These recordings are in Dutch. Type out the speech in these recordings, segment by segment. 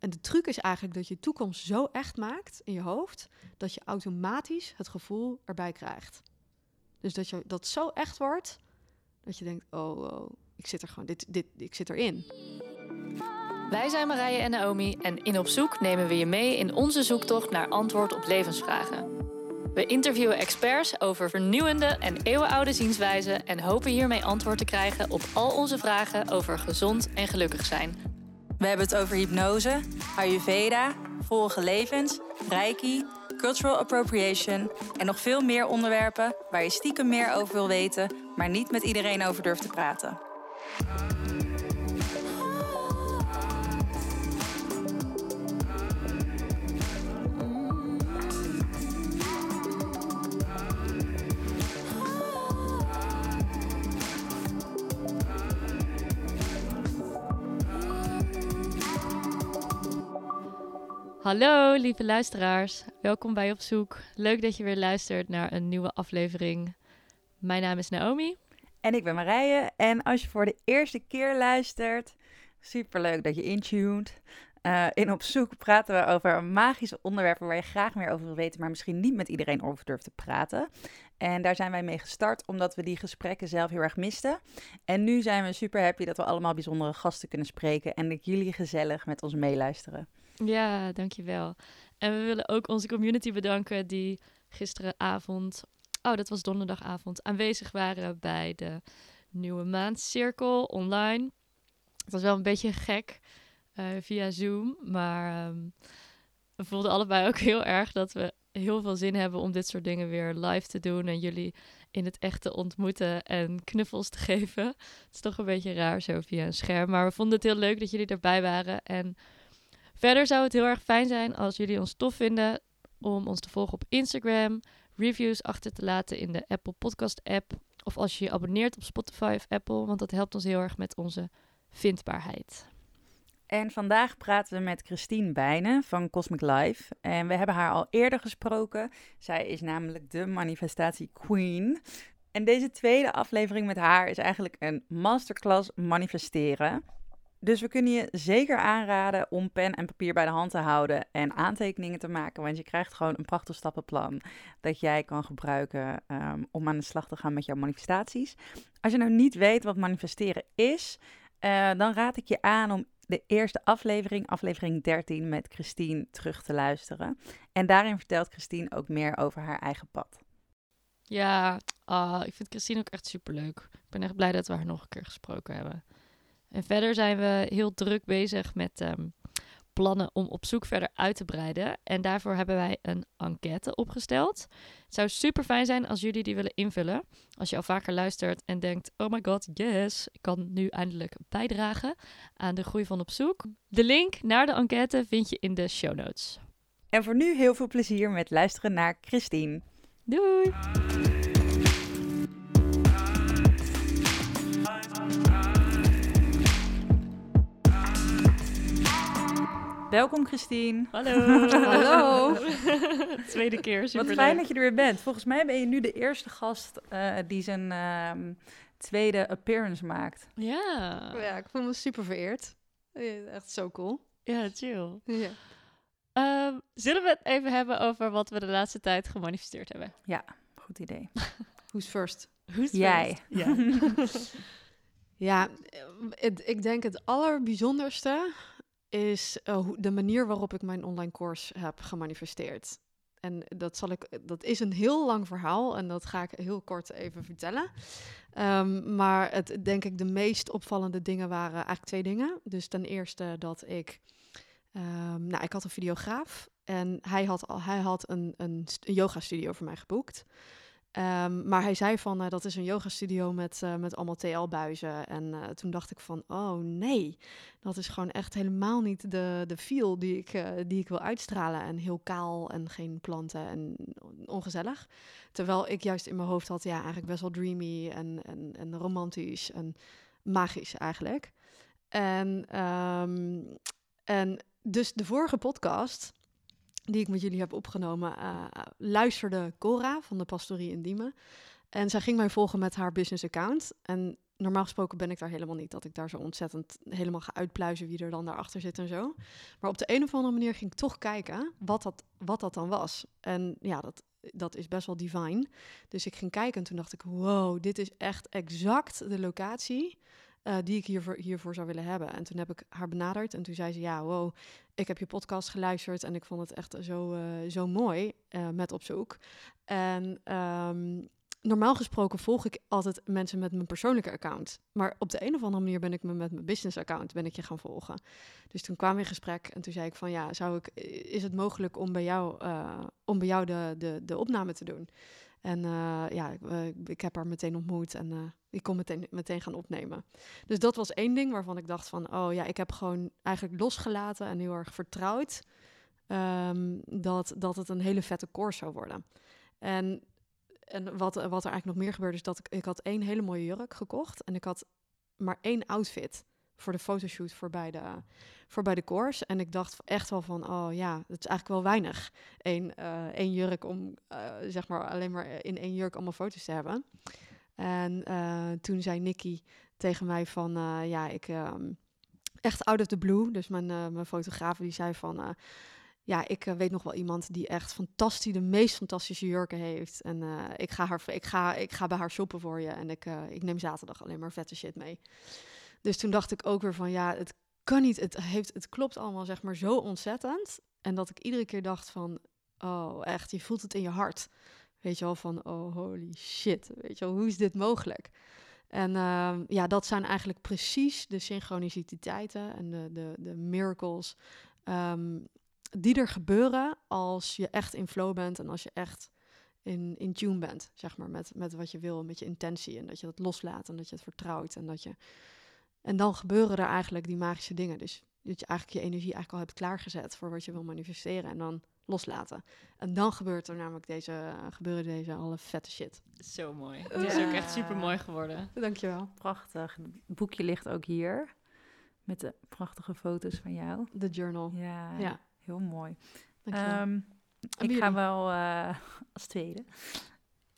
en de truc is eigenlijk dat je toekomst zo echt maakt in je hoofd, dat je automatisch het gevoel erbij krijgt. Dus dat je dat zo echt wordt, dat je denkt, oh, oh ik zit er gewoon, dit, dit, ik zit erin. Wij zijn Marije en Naomi en in Op Zoek nemen we je mee in onze zoektocht naar antwoord op levensvragen. We interviewen experts over vernieuwende en eeuwenoude zienswijzen en hopen hiermee antwoord te krijgen op al onze vragen over gezond en gelukkig zijn. We hebben het over hypnose, Ayurveda, vorige levens, Reiki, cultural appropriation en nog veel meer onderwerpen waar je stiekem meer over wil weten, maar niet met iedereen over durft te praten. Hallo lieve luisteraars, welkom bij Op Zoek. Leuk dat je weer luistert naar een nieuwe aflevering. Mijn naam is Naomi. En ik ben Marije. En als je voor de eerste keer luistert, superleuk dat je intuned. Uh, in Op Zoek praten we over magische onderwerpen waar je graag meer over wil weten, maar misschien niet met iedereen over durft te praten. En daar zijn wij mee gestart, omdat we die gesprekken zelf heel erg misten. En nu zijn we super happy dat we allemaal bijzondere gasten kunnen spreken en dat jullie gezellig met ons meeluisteren. Ja, dankjewel. En we willen ook onze community bedanken die gisteravond, oh dat was donderdagavond, aanwezig waren bij de Nieuwe Maandcirkel online. Het was wel een beetje gek uh, via Zoom, maar um, we voelden allebei ook heel erg dat we heel veel zin hebben om dit soort dingen weer live te doen en jullie in het echt te ontmoeten en knuffels te geven. Het is toch een beetje raar zo via een scherm, maar we vonden het heel leuk dat jullie erbij waren en Verder zou het heel erg fijn zijn als jullie ons tof vinden om ons te volgen op Instagram, reviews achter te laten in de Apple Podcast app of als je je abonneert op Spotify of Apple, want dat helpt ons heel erg met onze vindbaarheid. En vandaag praten we met Christine Bijnen van Cosmic Life. En we hebben haar al eerder gesproken. Zij is namelijk de manifestatie queen. En deze tweede aflevering met haar is eigenlijk een masterclass manifesteren. Dus we kunnen je zeker aanraden om pen en papier bij de hand te houden en aantekeningen te maken. Want je krijgt gewoon een prachtig stappenplan dat jij kan gebruiken um, om aan de slag te gaan met jouw manifestaties. Als je nou niet weet wat manifesteren is, uh, dan raad ik je aan om de eerste aflevering, aflevering 13, met Christine terug te luisteren. En daarin vertelt Christine ook meer over haar eigen pad. Ja, oh, ik vind Christine ook echt superleuk. Ik ben echt blij dat we haar nog een keer gesproken hebben. En verder zijn we heel druk bezig met ehm, plannen om op zoek verder uit te breiden. En daarvoor hebben wij een enquête opgesteld. Het zou super fijn zijn als jullie die willen invullen. Als je al vaker luistert en denkt: oh my god, yes, ik kan nu eindelijk bijdragen aan de groei van op zoek. De link naar de enquête vind je in de show notes. En voor nu heel veel plezier met luisteren naar Christine. Doei! Welkom Christine. Hallo. Hallo. Tweede keer. Super Wat fijn dat je er weer bent. Volgens mij ben je nu de eerste gast uh, die zijn uh, tweede appearance maakt. Ja. Ja, ik voel me super vereerd. Echt zo cool. Ja, chill. Ja. Uh, zullen we het even hebben over wat we de laatste tijd gemanifesteerd hebben? Ja, goed idee. Who's first? Who's Jij. Ja. ja, het, ik denk het allerbijzonderste is uh, de manier waarop ik mijn online course heb gemanifesteerd. En dat, zal ik, dat is een heel lang verhaal en dat ga ik heel kort even vertellen. Um, maar het, denk ik, de meest opvallende dingen waren eigenlijk twee dingen. Dus ten eerste dat ik, um, nou, ik had een videograaf en hij had, hij had een, een yoga studio voor mij geboekt. Um, maar hij zei van, uh, dat is een yogastudio met, uh, met allemaal TL-buizen. En uh, toen dacht ik van, oh nee, dat is gewoon echt helemaal niet de, de feel die ik, die ik wil uitstralen. En heel kaal en geen planten en ongezellig. Terwijl ik juist in mijn hoofd had, ja, eigenlijk best wel dreamy en, en, en romantisch en magisch eigenlijk. En, um, en dus de vorige podcast die ik met jullie heb opgenomen, uh, luisterde Cora van de pastorie in Diemen. En zij ging mij volgen met haar business account. En normaal gesproken ben ik daar helemaal niet. Dat ik daar zo ontzettend helemaal ga uitpluizen wie er dan daarachter zit en zo. Maar op de een of andere manier ging ik toch kijken wat dat, wat dat dan was. En ja, dat, dat is best wel divine. Dus ik ging kijken en toen dacht ik, wow, dit is echt exact de locatie uh, die ik hiervoor, hiervoor zou willen hebben. En toen heb ik haar benaderd en toen zei ze, ja, wow, ik heb je podcast geluisterd en ik vond het echt zo, uh, zo mooi uh, met op zoek. En um, normaal gesproken volg ik altijd mensen met mijn persoonlijke account. Maar op de een of andere manier ben ik me met mijn business account ben ik je gaan volgen. Dus toen kwamen we in gesprek en toen zei ik van ja, zou ik, is het mogelijk om bij jou, om bij jou de, de, de opname te doen? En uh, ja, ik, uh, ik, heb haar meteen ontmoet en uh, ik kon meteen, meteen gaan opnemen. Dus dat was één ding waarvan ik dacht van... oh ja, ik heb gewoon eigenlijk losgelaten en heel erg vertrouwd... Um, dat, dat het een hele vette course zou worden. En en wat, wat er eigenlijk nog meer gebeurde, is dat ik, ik had één hele mooie jurk gekocht. En ik had maar één outfit voor de fotoshoot voor bij de, voor bij de course. En ik dacht echt wel van, oh ja, dat is eigenlijk wel weinig. Eén, uh, één jurk om, uh, zeg maar, alleen maar in één jurk allemaal foto's te hebben. En uh, toen zei Nicky tegen mij van, ja, ik... Um, echt out of the blue. Dus mijn, mijn fotograaf die zei van ja, ik weet nog wel iemand die echt fantastisch, de meest fantastische jurken heeft. En ik, ga haar, ik, ga, ik ga bij haar shoppen voor je. En ik, ik neem zaterdag alleen maar vette shit mee. Dus toen dacht ik ook weer van ja, het kan niet. Het, heeft, het klopt allemaal zeg maar zo ontzettend. En dat ik iedere keer dacht van, oh echt, je voelt het in je hart. Weet je wel, van oh holy shit. Weet je wel, hoe is dit mogelijk? En uh, ja, dat zijn eigenlijk precies de synchroniciteiten en de, de, de miracles um, die er gebeuren als je echt in flow bent en als je echt in, in tune bent, zeg maar, met, met wat je wil, met je intentie en dat je dat loslaat en dat je het vertrouwt en dat je... En dan gebeuren er eigenlijk die magische dingen. Dus dat je eigenlijk je energie eigenlijk al hebt klaargezet voor wat je wil manifesteren en dan loslaten. En dan gebeurt er namelijk deze, gebeuren deze alle vette shit. Zo mooi. Het is ook echt super mooi geworden. Dankjewel. Prachtig. Het boekje ligt ook hier. Met de prachtige foto's van jou. De journal. Ja. ja. Heel mooi. Um, ik ga wel uh, als tweede.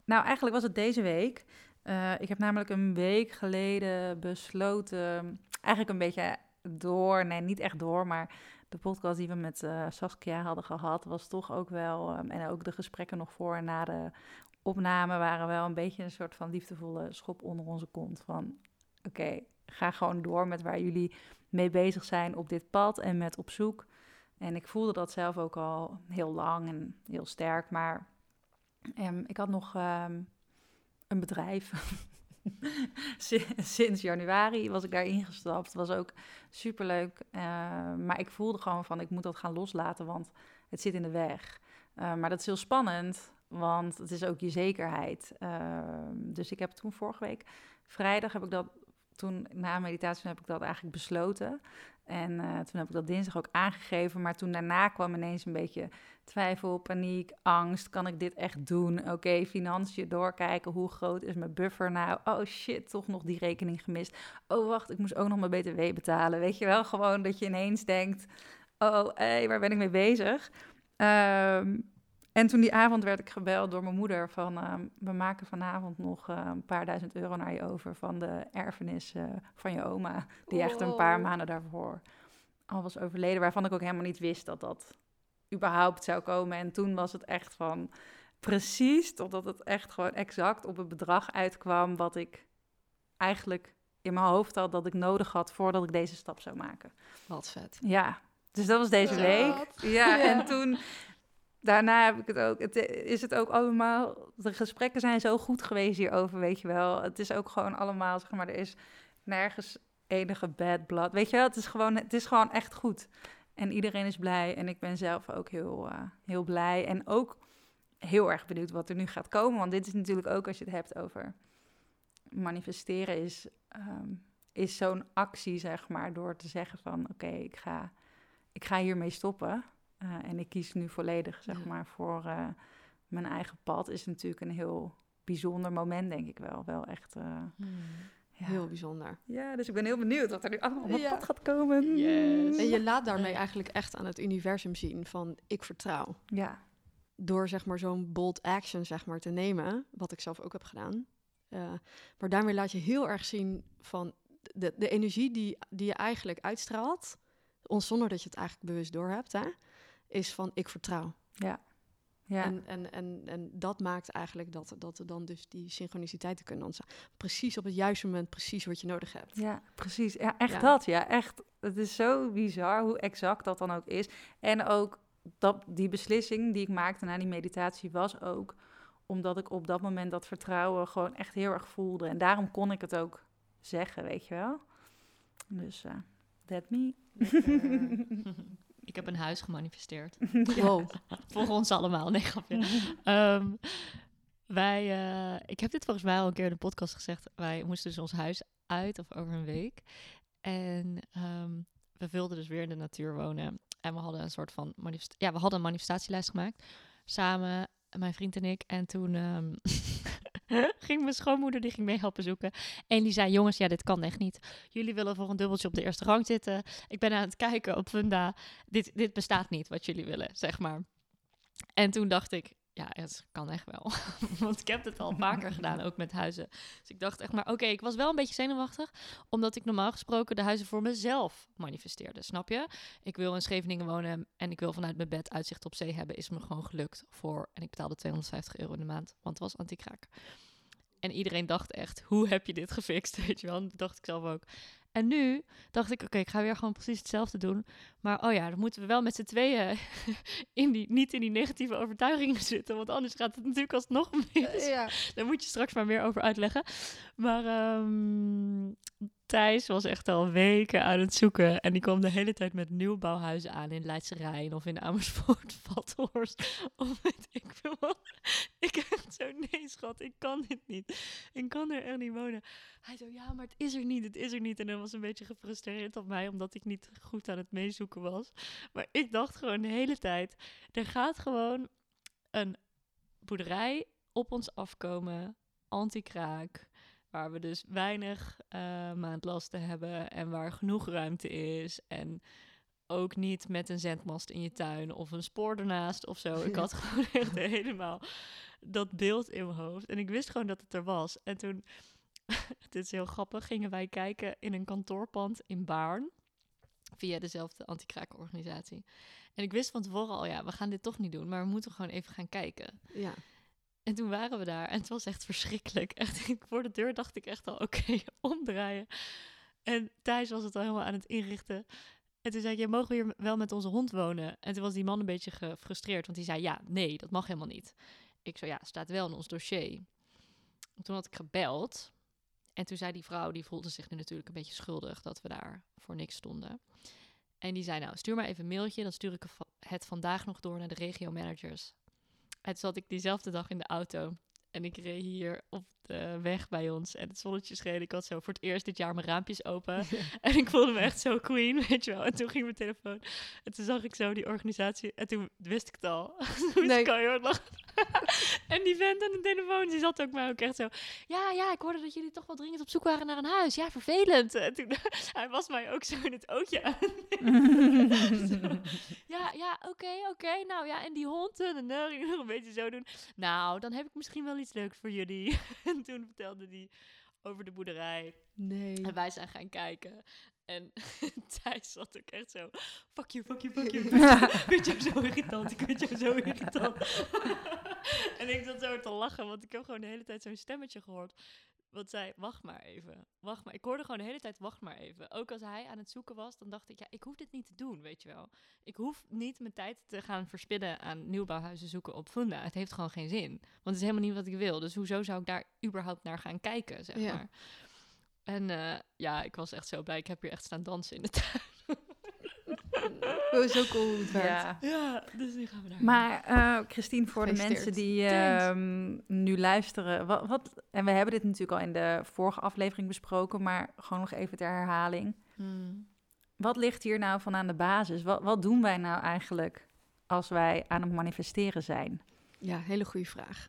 Nou, eigenlijk was het deze week. Uh, ik heb namelijk een week geleden besloten, eigenlijk een beetje door, nee, niet echt door, maar de podcast die we met uh, Saskia hadden gehad, was toch ook wel, um, en ook de gesprekken nog voor en na de opname waren wel een beetje een soort van liefdevolle schop onder onze kont. Van oké, ga gewoon door met waar jullie mee bezig zijn op dit pad en met op zoek. En ik voelde dat zelf ook al heel lang en heel sterk. Maar um, ik had nog um, een bedrijf. Sinds januari was ik daar ingestapt. Was ook superleuk. Uh, maar ik voelde gewoon van ik moet dat gaan loslaten, want het zit in de weg. Uh, maar dat is heel spannend, want het is ook je zekerheid. Uh, dus ik heb toen vorige week, vrijdag heb ik dat, toen na meditatie heb ik dat eigenlijk besloten. En uh, toen heb ik dat dinsdag ook aangegeven. Maar toen daarna kwam ineens een beetje twijfel, paniek, angst. Kan ik dit echt doen? Oké, financiën doorkijken. Hoe groot is mijn buffer nou? Oh shit, toch nog die rekening gemist. Oh wacht, ik moest ook nog mijn BTW betalen. Weet je wel, gewoon dat je ineens denkt... Oh, hé, waar ben ik mee bezig? Um, en toen die avond werd ik gebeld door mijn moeder van... Uh, we maken vanavond nog uh, een paar duizend euro naar je over... van de erfenis uh, van je oma... die wow. echt een paar maanden daarvoor al was overleden... waarvan ik ook helemaal niet wist dat dat überhaupt zou komen. En toen was het echt van precies... totdat het echt gewoon exact op het bedrag uitkwam... wat ik eigenlijk in mijn hoofd had dat ik nodig had... voordat ik deze stap zou maken. Wat vet. Ja, dus dat was deze week. Ja, ja, en toen daarna heb ik het ook. Het, is het ook allemaal. De gesprekken zijn zo goed geweest hierover, weet je wel. Het is ook gewoon allemaal, zeg maar, er is nergens enige bad blood. Weet je wel, het is gewoon, het is gewoon echt goed. En iedereen is blij. En ik ben zelf ook heel, uh, heel blij. En ook heel erg benieuwd wat er nu gaat komen. Want dit is natuurlijk ook als je het hebt over manifesteren, is, um, is zo'n actie, zeg maar, door te zeggen van oké, ik, ga, ik ga hiermee stoppen. Uh, en ik kies nu volledig, zeg ja. maar, voor uh, mijn eigen pad. Is natuurlijk een heel bijzonder moment, denk ik wel. Wel echt... Uh, hmm. ja. Heel bijzonder. Ja, dus ik ben heel benieuwd wat er nu allemaal op mijn pad gaat komen. Yes. En je laat daarmee eigenlijk echt aan het universum zien van ik vertrouw. Ja. Door zeg maar zo'n bold action zeg maar te nemen, wat ik zelf ook heb gedaan. Maar daarmee laat je heel erg zien van de, de energie die, die je eigenlijk uitstraalt, ons zonder dat je het eigenlijk bewust doorhebt, hè, is van ik vertrouw. Ja. Ja. En, en, en, en dat maakt eigenlijk dat, dat er dan dus die synchroniciteiten kunnen ontstaan. Precies op het juiste moment, precies wat je nodig hebt. Ja, precies. Ja, echt dat. Ja, echt. Het is zo bizar hoe exact dat dan ook is. En ook dat die beslissing die ik maakte na die meditatie was ook omdat ik op dat moment dat vertrouwen gewoon echt heel erg voelde. En daarom kon ik het ook zeggen, weet je wel. Dus, uh, that me. ik heb een huis gemanifesteerd. Wow. Voor ons allemaal, nee grapje. um, wij, uh, ik heb dit volgens mij al een keer in de podcast gezegd. Wij moesten dus ons huis uit, of over een week. En um, we wilden dus weer in de natuur wonen. En we hadden een soort van ja, we hadden een manifestatielijst gemaakt. Samen, mijn vriend en ik. En toen um, ging mijn schoonmoeder, die ging mee helpen zoeken. En die zei, jongens, ja, dit kan echt niet. Jullie willen voor een dubbeltje op de eerste rang zitten. Ik ben aan het kijken op Funda. Dit, dit bestaat niet, wat jullie willen, zeg maar. En toen dacht ik, ja, het kan echt wel. Want ik heb het al vaker gedaan, ook met huizen. Dus ik dacht echt maar, oké, ik was wel een beetje zenuwachtig. Omdat ik normaal gesproken de huizen voor mezelf manifesteerde, snap je? Ik wil in Scheveningen wonen en ik wil vanuit mijn bed uitzicht op zee hebben. Is me gewoon gelukt voor, en ik betaalde 250 euro in de maand, want het was anti-kraak. En iedereen dacht echt, hoe heb je dit gefixt? Weet je wel, dacht ik zelf ook. En nu dacht ik, oké, ik ga weer gewoon precies hetzelfde doen. Maar oh ja, dan moeten we wel met z'n tweeën in die, niet in die negatieve overtuigingen zitten. Want anders gaat het natuurlijk alsnog mis. Ja. Daar moet je straks maar meer over uitleggen. Maar um, Thijs was echt al weken aan het zoeken. En die kwam de hele tijd met nieuwbouwhuizen aan in Leidse Rijn of in Amersfoort, Vathorst. Of weet ik veel wat. Ik zo, nee schat, ik kan dit niet. Ik kan er echt niet wonen. Hij zo, ja, maar het is er niet, het is er niet. En hij was een beetje gefrustreerd op mij, omdat ik niet goed aan het meezoeken was. Maar ik dacht gewoon de hele tijd, er gaat gewoon een boerderij op ons afkomen, anti-kraak Waar we dus weinig uh, maandlasten hebben en waar genoeg ruimte is. En ook niet met een zendmast in je tuin of een spoor ernaast of zo. Ik had gewoon echt helemaal dat beeld in mijn hoofd. En ik wist gewoon dat het er was. En toen, dit is heel grappig, gingen wij kijken in een kantoorpand in Baarn. Via dezelfde anti-kraakorganisatie. En ik wist van tevoren al, ja, we gaan dit toch niet doen, maar we moeten gewoon even gaan kijken. Ja. En toen waren we daar en het was echt verschrikkelijk. Echt, voor de deur dacht ik echt al, oké, omdraaien. En Thijs was het al helemaal aan het inrichten. En toen zei ik, ja, mogen we hier wel met onze hond wonen? En toen was die man een beetje gefrustreerd, want die zei, ja, nee, dat mag helemaal niet. Ik zo, ja, staat wel in ons dossier. En toen had ik gebeld. En toen zei die vrouw, die voelde zich nu natuurlijk een beetje schuldig dat we daar voor niks stonden. En die zei, nou, stuur maar even een mailtje, dan stuur ik het vandaag nog door naar de regio managers en zat ik diezelfde dag in de auto. En ik reed hier op de weg bij ons. En het zonnetje scheen. Ik had zo voor het eerst dit jaar mijn raampjes open. En ik voelde me echt zo queen, weet je wel. En toen ging mijn telefoon. En toen zag ik zo die organisatie. En toen wist ik het al. toen nee. al heel lachen. En die vent aan de telefoon, die zat ook mij ook echt zo... Ja, ja, ik hoorde dat jullie toch wel dringend op zoek waren naar een huis. Ja, vervelend. En toen, hij was mij ook zo in het ootje aan. ja, ja, oké, oké. Nou ja, en die hond. En dan ging nog een beetje zo doen. Nou, dan heb ik misschien wel iets leuks voor jullie. en toen vertelde hij over de boerderij. Nee. En wij zijn gaan kijken. En Thijs zat ook echt zo, fuck you, fuck you, fuck you. Ik vind jou zo irritant, ik vind jou zo irritant. en ik zat zo te lachen, want ik heb gewoon de hele tijd zo'n stemmetje gehoord. Wat zei, wacht maar even, wacht maar. Ik hoorde gewoon de hele tijd, wacht maar even. Ook als hij aan het zoeken was, dan dacht ik, ja, ik hoef dit niet te doen, weet je wel. Ik hoef niet mijn tijd te gaan verspillen aan nieuwbouwhuizen zoeken op Funda. Het heeft gewoon geen zin. Want het is helemaal niet wat ik wil. Dus hoezo zou ik daar überhaupt naar gaan kijken, zeg maar. En uh, ja, ik was echt zo blij. Ik heb hier echt staan dansen in de tuin. Oh, zo cool hoe het werkt. Ja, ja dus nu gaan we daar. Maar uh, Christine, voor de mensen die uh, nu luisteren, wat, wat, en we hebben dit natuurlijk al in de vorige aflevering besproken, maar gewoon nog even ter herhaling. Hmm. Wat ligt hier nou van aan de basis? Wat, wat doen wij nou eigenlijk als wij aan het manifesteren zijn? Ja, hele goede vraag.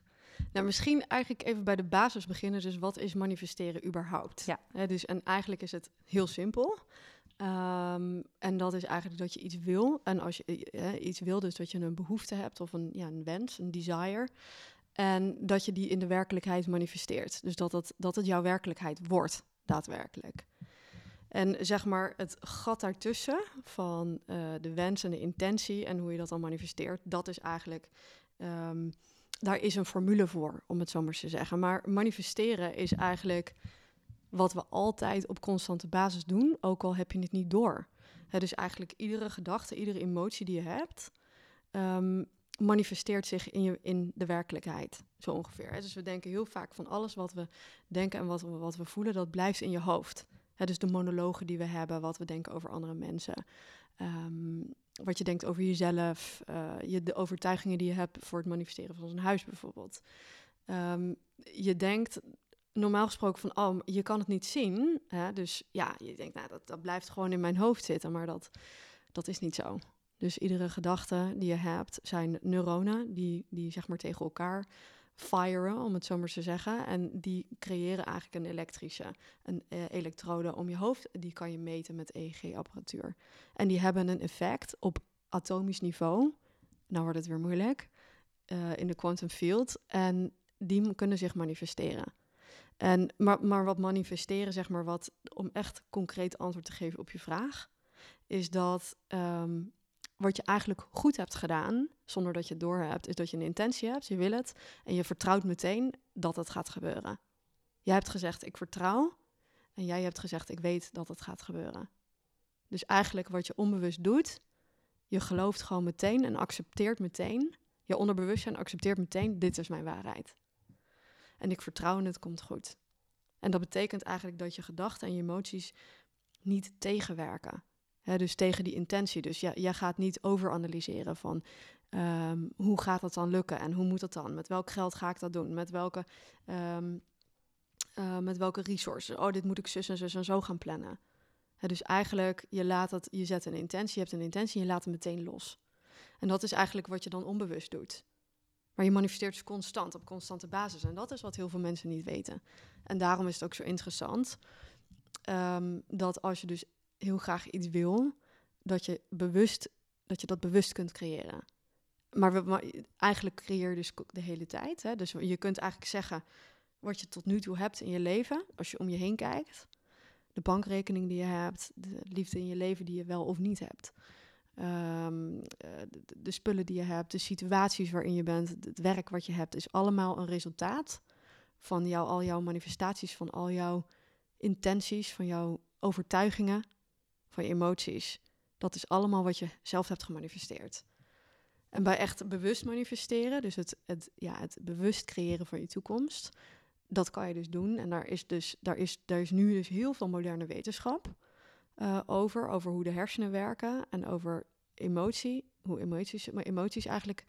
Nou, misschien eigenlijk even bij de basis beginnen. Dus wat is manifesteren überhaupt? Ja. dus, en eigenlijk is het heel simpel. Um, en dat is eigenlijk dat je iets wil. En als je uh, iets wil, dus dat je een behoefte hebt of een, ja, een wens, een desire. En dat je die in de werkelijkheid manifesteert. Dus dat het, dat het jouw werkelijkheid wordt, daadwerkelijk. En zeg maar het gat daartussen van uh, de wens en de intentie en hoe je dat dan manifesteert, dat is eigenlijk, um, daar is een formule voor, om het zo maar te zeggen. Maar manifesteren is eigenlijk wat we altijd op constante basis doen, ook al heb je het niet door. He, dus eigenlijk iedere gedachte, iedere emotie die je hebt, um, manifesteert zich in, je, in de werkelijkheid, zo ongeveer. Dus we denken heel vaak van alles wat we denken en wat we, wat we voelen, dat blijft in je hoofd. He, dus de monologen die we hebben, wat we denken over andere mensen. Um, wat je denkt over jezelf, uh, je, de overtuigingen die je hebt voor het manifesteren van een huis bijvoorbeeld. Um, je denkt normaal gesproken van, oh, je kan het niet zien. Hè? Dus ja, je denkt, nou, dat, dat blijft gewoon in mijn hoofd zitten, maar dat, dat is niet zo. Dus iedere gedachte die je hebt zijn neuronen die, die zeg maar tegen elkaar firen, om het zo maar te zeggen. En die creëren eigenlijk een elektrische een, uh, elektrode om je hoofd. Die kan je meten met EEG-apparatuur. En die hebben een effect op atomisch niveau. Nou wordt het weer moeilijk. Uh, in de quantum field. En die kunnen zich manifesteren. En, maar, maar wat manifesteren, zeg maar, wat, om echt concreet antwoord te geven op je vraag, is dat um, wat je eigenlijk goed hebt gedaan, zonder dat je het door hebt, is dat je een intentie hebt, je wil het, en je vertrouwt meteen dat het gaat gebeuren. Jij hebt gezegd, ik vertrouw, en jij hebt gezegd, ik weet dat het gaat gebeuren. Dus eigenlijk wat je onbewust doet, je gelooft gewoon meteen en accepteert meteen, je onderbewustzijn accepteert meteen, dit is mijn waarheid. En ik vertrouw en het komt goed. En dat betekent eigenlijk dat je gedachten en je emoties niet tegenwerken. Dus tegen die intentie. Dus jij gaat niet overanalyseren van um, hoe gaat dat dan lukken en hoe moet dat dan? Met welk geld ga ik dat doen? Met welke, um, uh, met welke resources? Oh, dit moet ik zus en zus en zo gaan plannen. Dus eigenlijk, je, laat het, je zet een intentie, je hebt een intentie en je laat het meteen los. En dat is eigenlijk wat je dan onbewust doet. Maar je manifesteert dus constant, op constante basis. En dat is wat heel veel mensen niet weten. En daarom is het ook zo interessant um, dat als je dus heel graag iets wil, dat je bewust dat je dat bewust kunt creëren. Maar, we, eigenlijk creëer je dus de hele tijd. Hè? Dus je kunt eigenlijk zeggen wat je tot nu toe hebt in je leven, als je om je heen kijkt. De bankrekening die je hebt, de liefde in je leven die je wel of niet hebt. Um, de, de, spullen die je hebt, de situaties waarin je bent, het werk wat je hebt, is allemaal een resultaat van jou, al jouw manifestaties, van al jouw intenties, van jouw overtuigingen, van je emoties. Dat is allemaal wat je zelf hebt gemanifesteerd. En bij echt bewust manifesteren, dus het, het, ja, het bewust creëren van je toekomst, dat kan je dus doen. En daar is, dus, daar is, daar is nu dus heel veel moderne wetenschap uh, over, over hoe de hersenen werken en over emotie, hoe emoties, maar emoties eigenlijk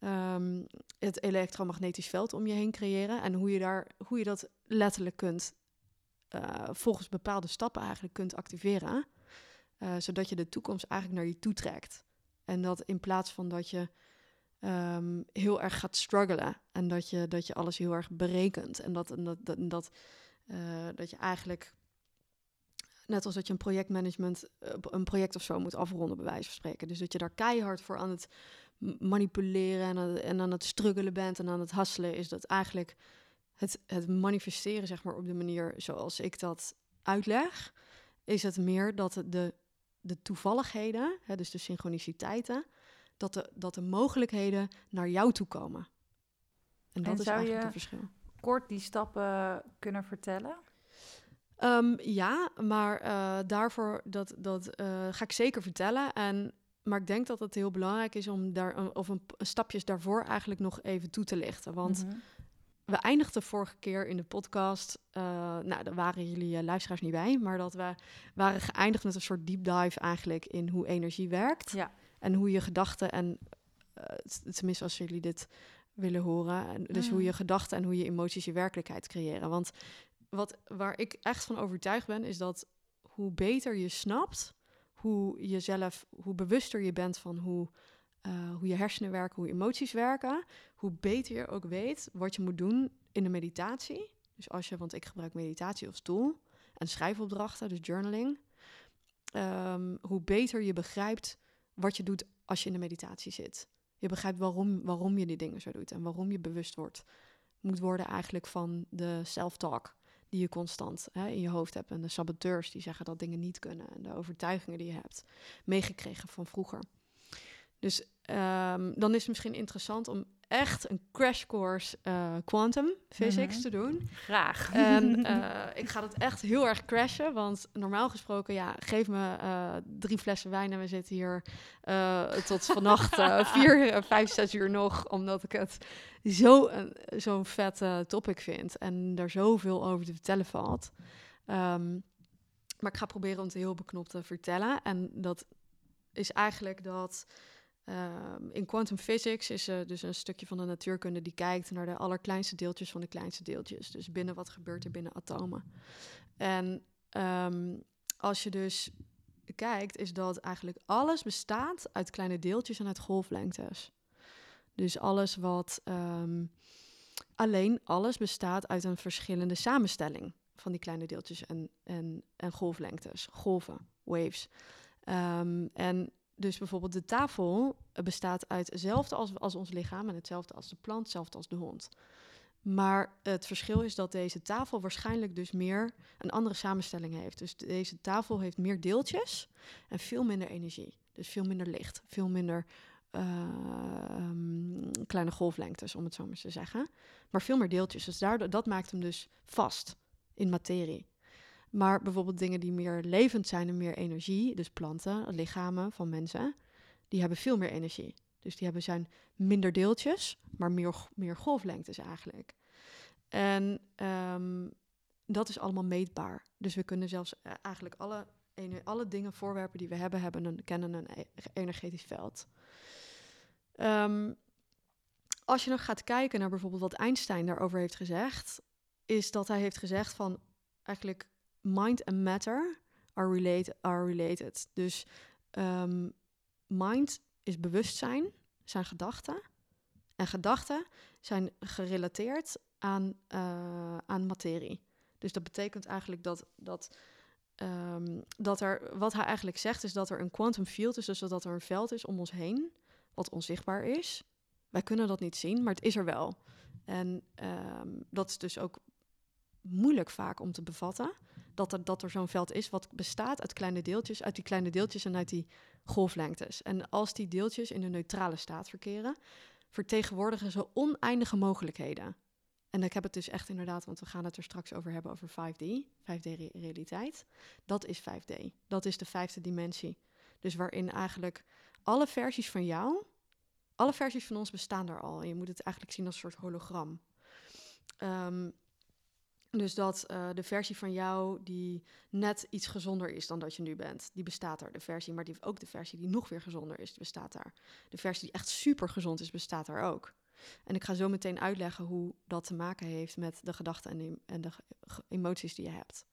um, het elektromagnetisch veld om je heen creëren en hoe je, daar, hoe je dat letterlijk kunt, uh, volgens bepaalde stappen eigenlijk kunt activeren, uh, zodat je de toekomst eigenlijk naar je toe trekt. En dat in plaats van dat je um, heel erg gaat struggelen en dat je, dat je alles heel erg berekent en dat, dat, dat, dat, dat je eigenlijk net als dat je een projectmanagement, uh, een project of zo moet afronden, bij wijze van spreken. Dus dat je daar keihard voor aan het manipuleren en, aan, en aan het struggelen bent en aan het hasselen, is dat eigenlijk het, het manifesteren, zeg maar, op de manier zoals ik dat uitleg, is het meer dat de, de toevalligheden, hè, dus de synchroniciteiten, dat de, dat de mogelijkheden naar jou toe komen. En dat en is eigenlijk het verschil. Kort die stappen kunnen vertellen? Um, ja, maar uh, daarvoor dat, dat uh, ga ik zeker vertellen. En, maar ik denk dat het heel belangrijk is om daar of een, een stapjes daarvoor eigenlijk nog even toe te lichten. Want mm -hmm. We eindigden vorige keer in de podcast. Uh, nou, daar waren jullie luisteraars niet bij, maar dat we waren geëindigd met een soort deep dive eigenlijk in hoe energie werkt. Ja. En hoe je gedachten en tenminste als jullie dit willen horen. En dus mm. hoe je gedachten en hoe je emoties je werkelijkheid creëren. Want wat, waar ik echt van overtuigd ben, is dat hoe beter je snapt, hoe jezelf, hoe bewuster je bent van hoe, uh, hoe je hersenen werken, hoe emoties werken, hoe beter je ook weet wat je moet doen in de meditatie. Dus als je, want ik gebruik meditatie als tool en schrijfopdrachten, dus journaling. Um, hoe beter je begrijpt wat je doet als je in de meditatie zit. Je begrijpt waarom, waarom je die dingen zo doet en waarom je bewust wordt. Moet worden eigenlijk van de self-talk die je constant hè, in je hoofd hebt. En de saboteurs die zeggen dat dingen niet kunnen. En de overtuigingen die je hebt meegekregen van vroeger. Dus ehm, dan is het misschien interessant om echt een crash course uh, quantum physics Mhm. te doen. Graag. En eh, ik ga dat echt heel erg crashen. Want normaal gesproken, ja, geef me eh, drie flessen wijn en we zitten hier eh, tot vannacht eh, vier, eh, vijf, zes uur nog. Omdat ik het zo'n vet eh, topic vind. En daar zoveel over te vertellen valt. Ehm, maar ik ga proberen om het heel beknopt te vertellen. En dat is eigenlijk dat... ehm, in quantum physics is er dus een stukje van de natuurkunde die kijkt naar de allerkleinste deeltjes van de kleinste deeltjes. Dus binnen wat gebeurt er binnen atomen. En ehm, als je dus kijkt, is dat eigenlijk alles bestaat uit kleine deeltjes en uit golflengtes. Dus alles wat. ehm, alleen alles bestaat uit een verschillende samenstelling van die kleine deeltjes en, en, en golflengtes, golven, waves. En dus bijvoorbeeld de tafel eh, bestaat uit hetzelfde als, als ons lichaam en hetzelfde als de plant, hetzelfde als de hond. Maar het verschil is dat deze tafel waarschijnlijk dus meer een andere samenstelling heeft. Dus deze tafel heeft meer deeltjes en veel minder energie. Dus veel minder licht, veel minder eh, ehm, kleine golflengtes, om het zo maar te zeggen. Maar veel meer deeltjes. Dus daardoor, dat maakt hem dus vast in materie. Maar bijvoorbeeld dingen die meer levend zijn en meer energie, dus planten, lichamen van mensen, die hebben veel meer energie. Dus die hebben zijn minder deeltjes, maar meer, meer golflengtes eigenlijk. En ehm, dat is allemaal meetbaar. Dus we kunnen zelfs eh, eigenlijk alle, alle dingen, voorwerpen die we hebben, hebben een, kennen een e- energetisch veld. Ehm, als je nog gaat kijken naar bijvoorbeeld wat Einstein daarover heeft gezegd, is dat hij heeft gezegd van eigenlijk mind en matter are related. Dus ehm, mind is bewustzijn, zijn gedachten. En gedachten zijn gerelateerd aan, eh, aan materie. Dus dat betekent eigenlijk dat, dat, ehm, dat er, wat hij eigenlijk zegt, is dat er een quantum field is, dus dat er een veld is om ons heen, wat onzichtbaar is. Wij kunnen dat niet zien, maar het is er wel. En ehm, dat is dus ook moeilijk vaak om te bevatten. Dat er, dat er zo'n veld is wat bestaat uit kleine deeltjes, uit die kleine deeltjes en uit die golflengtes. En als die deeltjes in een neutrale staat verkeren, vertegenwoordigen ze oneindige mogelijkheden. En ik heb het dus echt inderdaad, want we gaan het er straks over hebben, over 5D, 5D-realiteit. Dat is 5D. Dat is de vijfde dimensie. Dus waarin eigenlijk alle versies van jou, alle versies van ons bestaan daar al. En je moet het eigenlijk zien als een soort hologram. Ehm, dus dat eh, de versie van jou die net iets gezonder is dan dat je nu bent, die bestaat er. De versie, maar die, ook de versie die nog weer gezonder is, bestaat daar. De versie die echt super gezond is, bestaat daar ook. En ik ga zo meteen uitleggen hoe dat te maken heeft met de gedachten en, de- en de emoties die je hebt.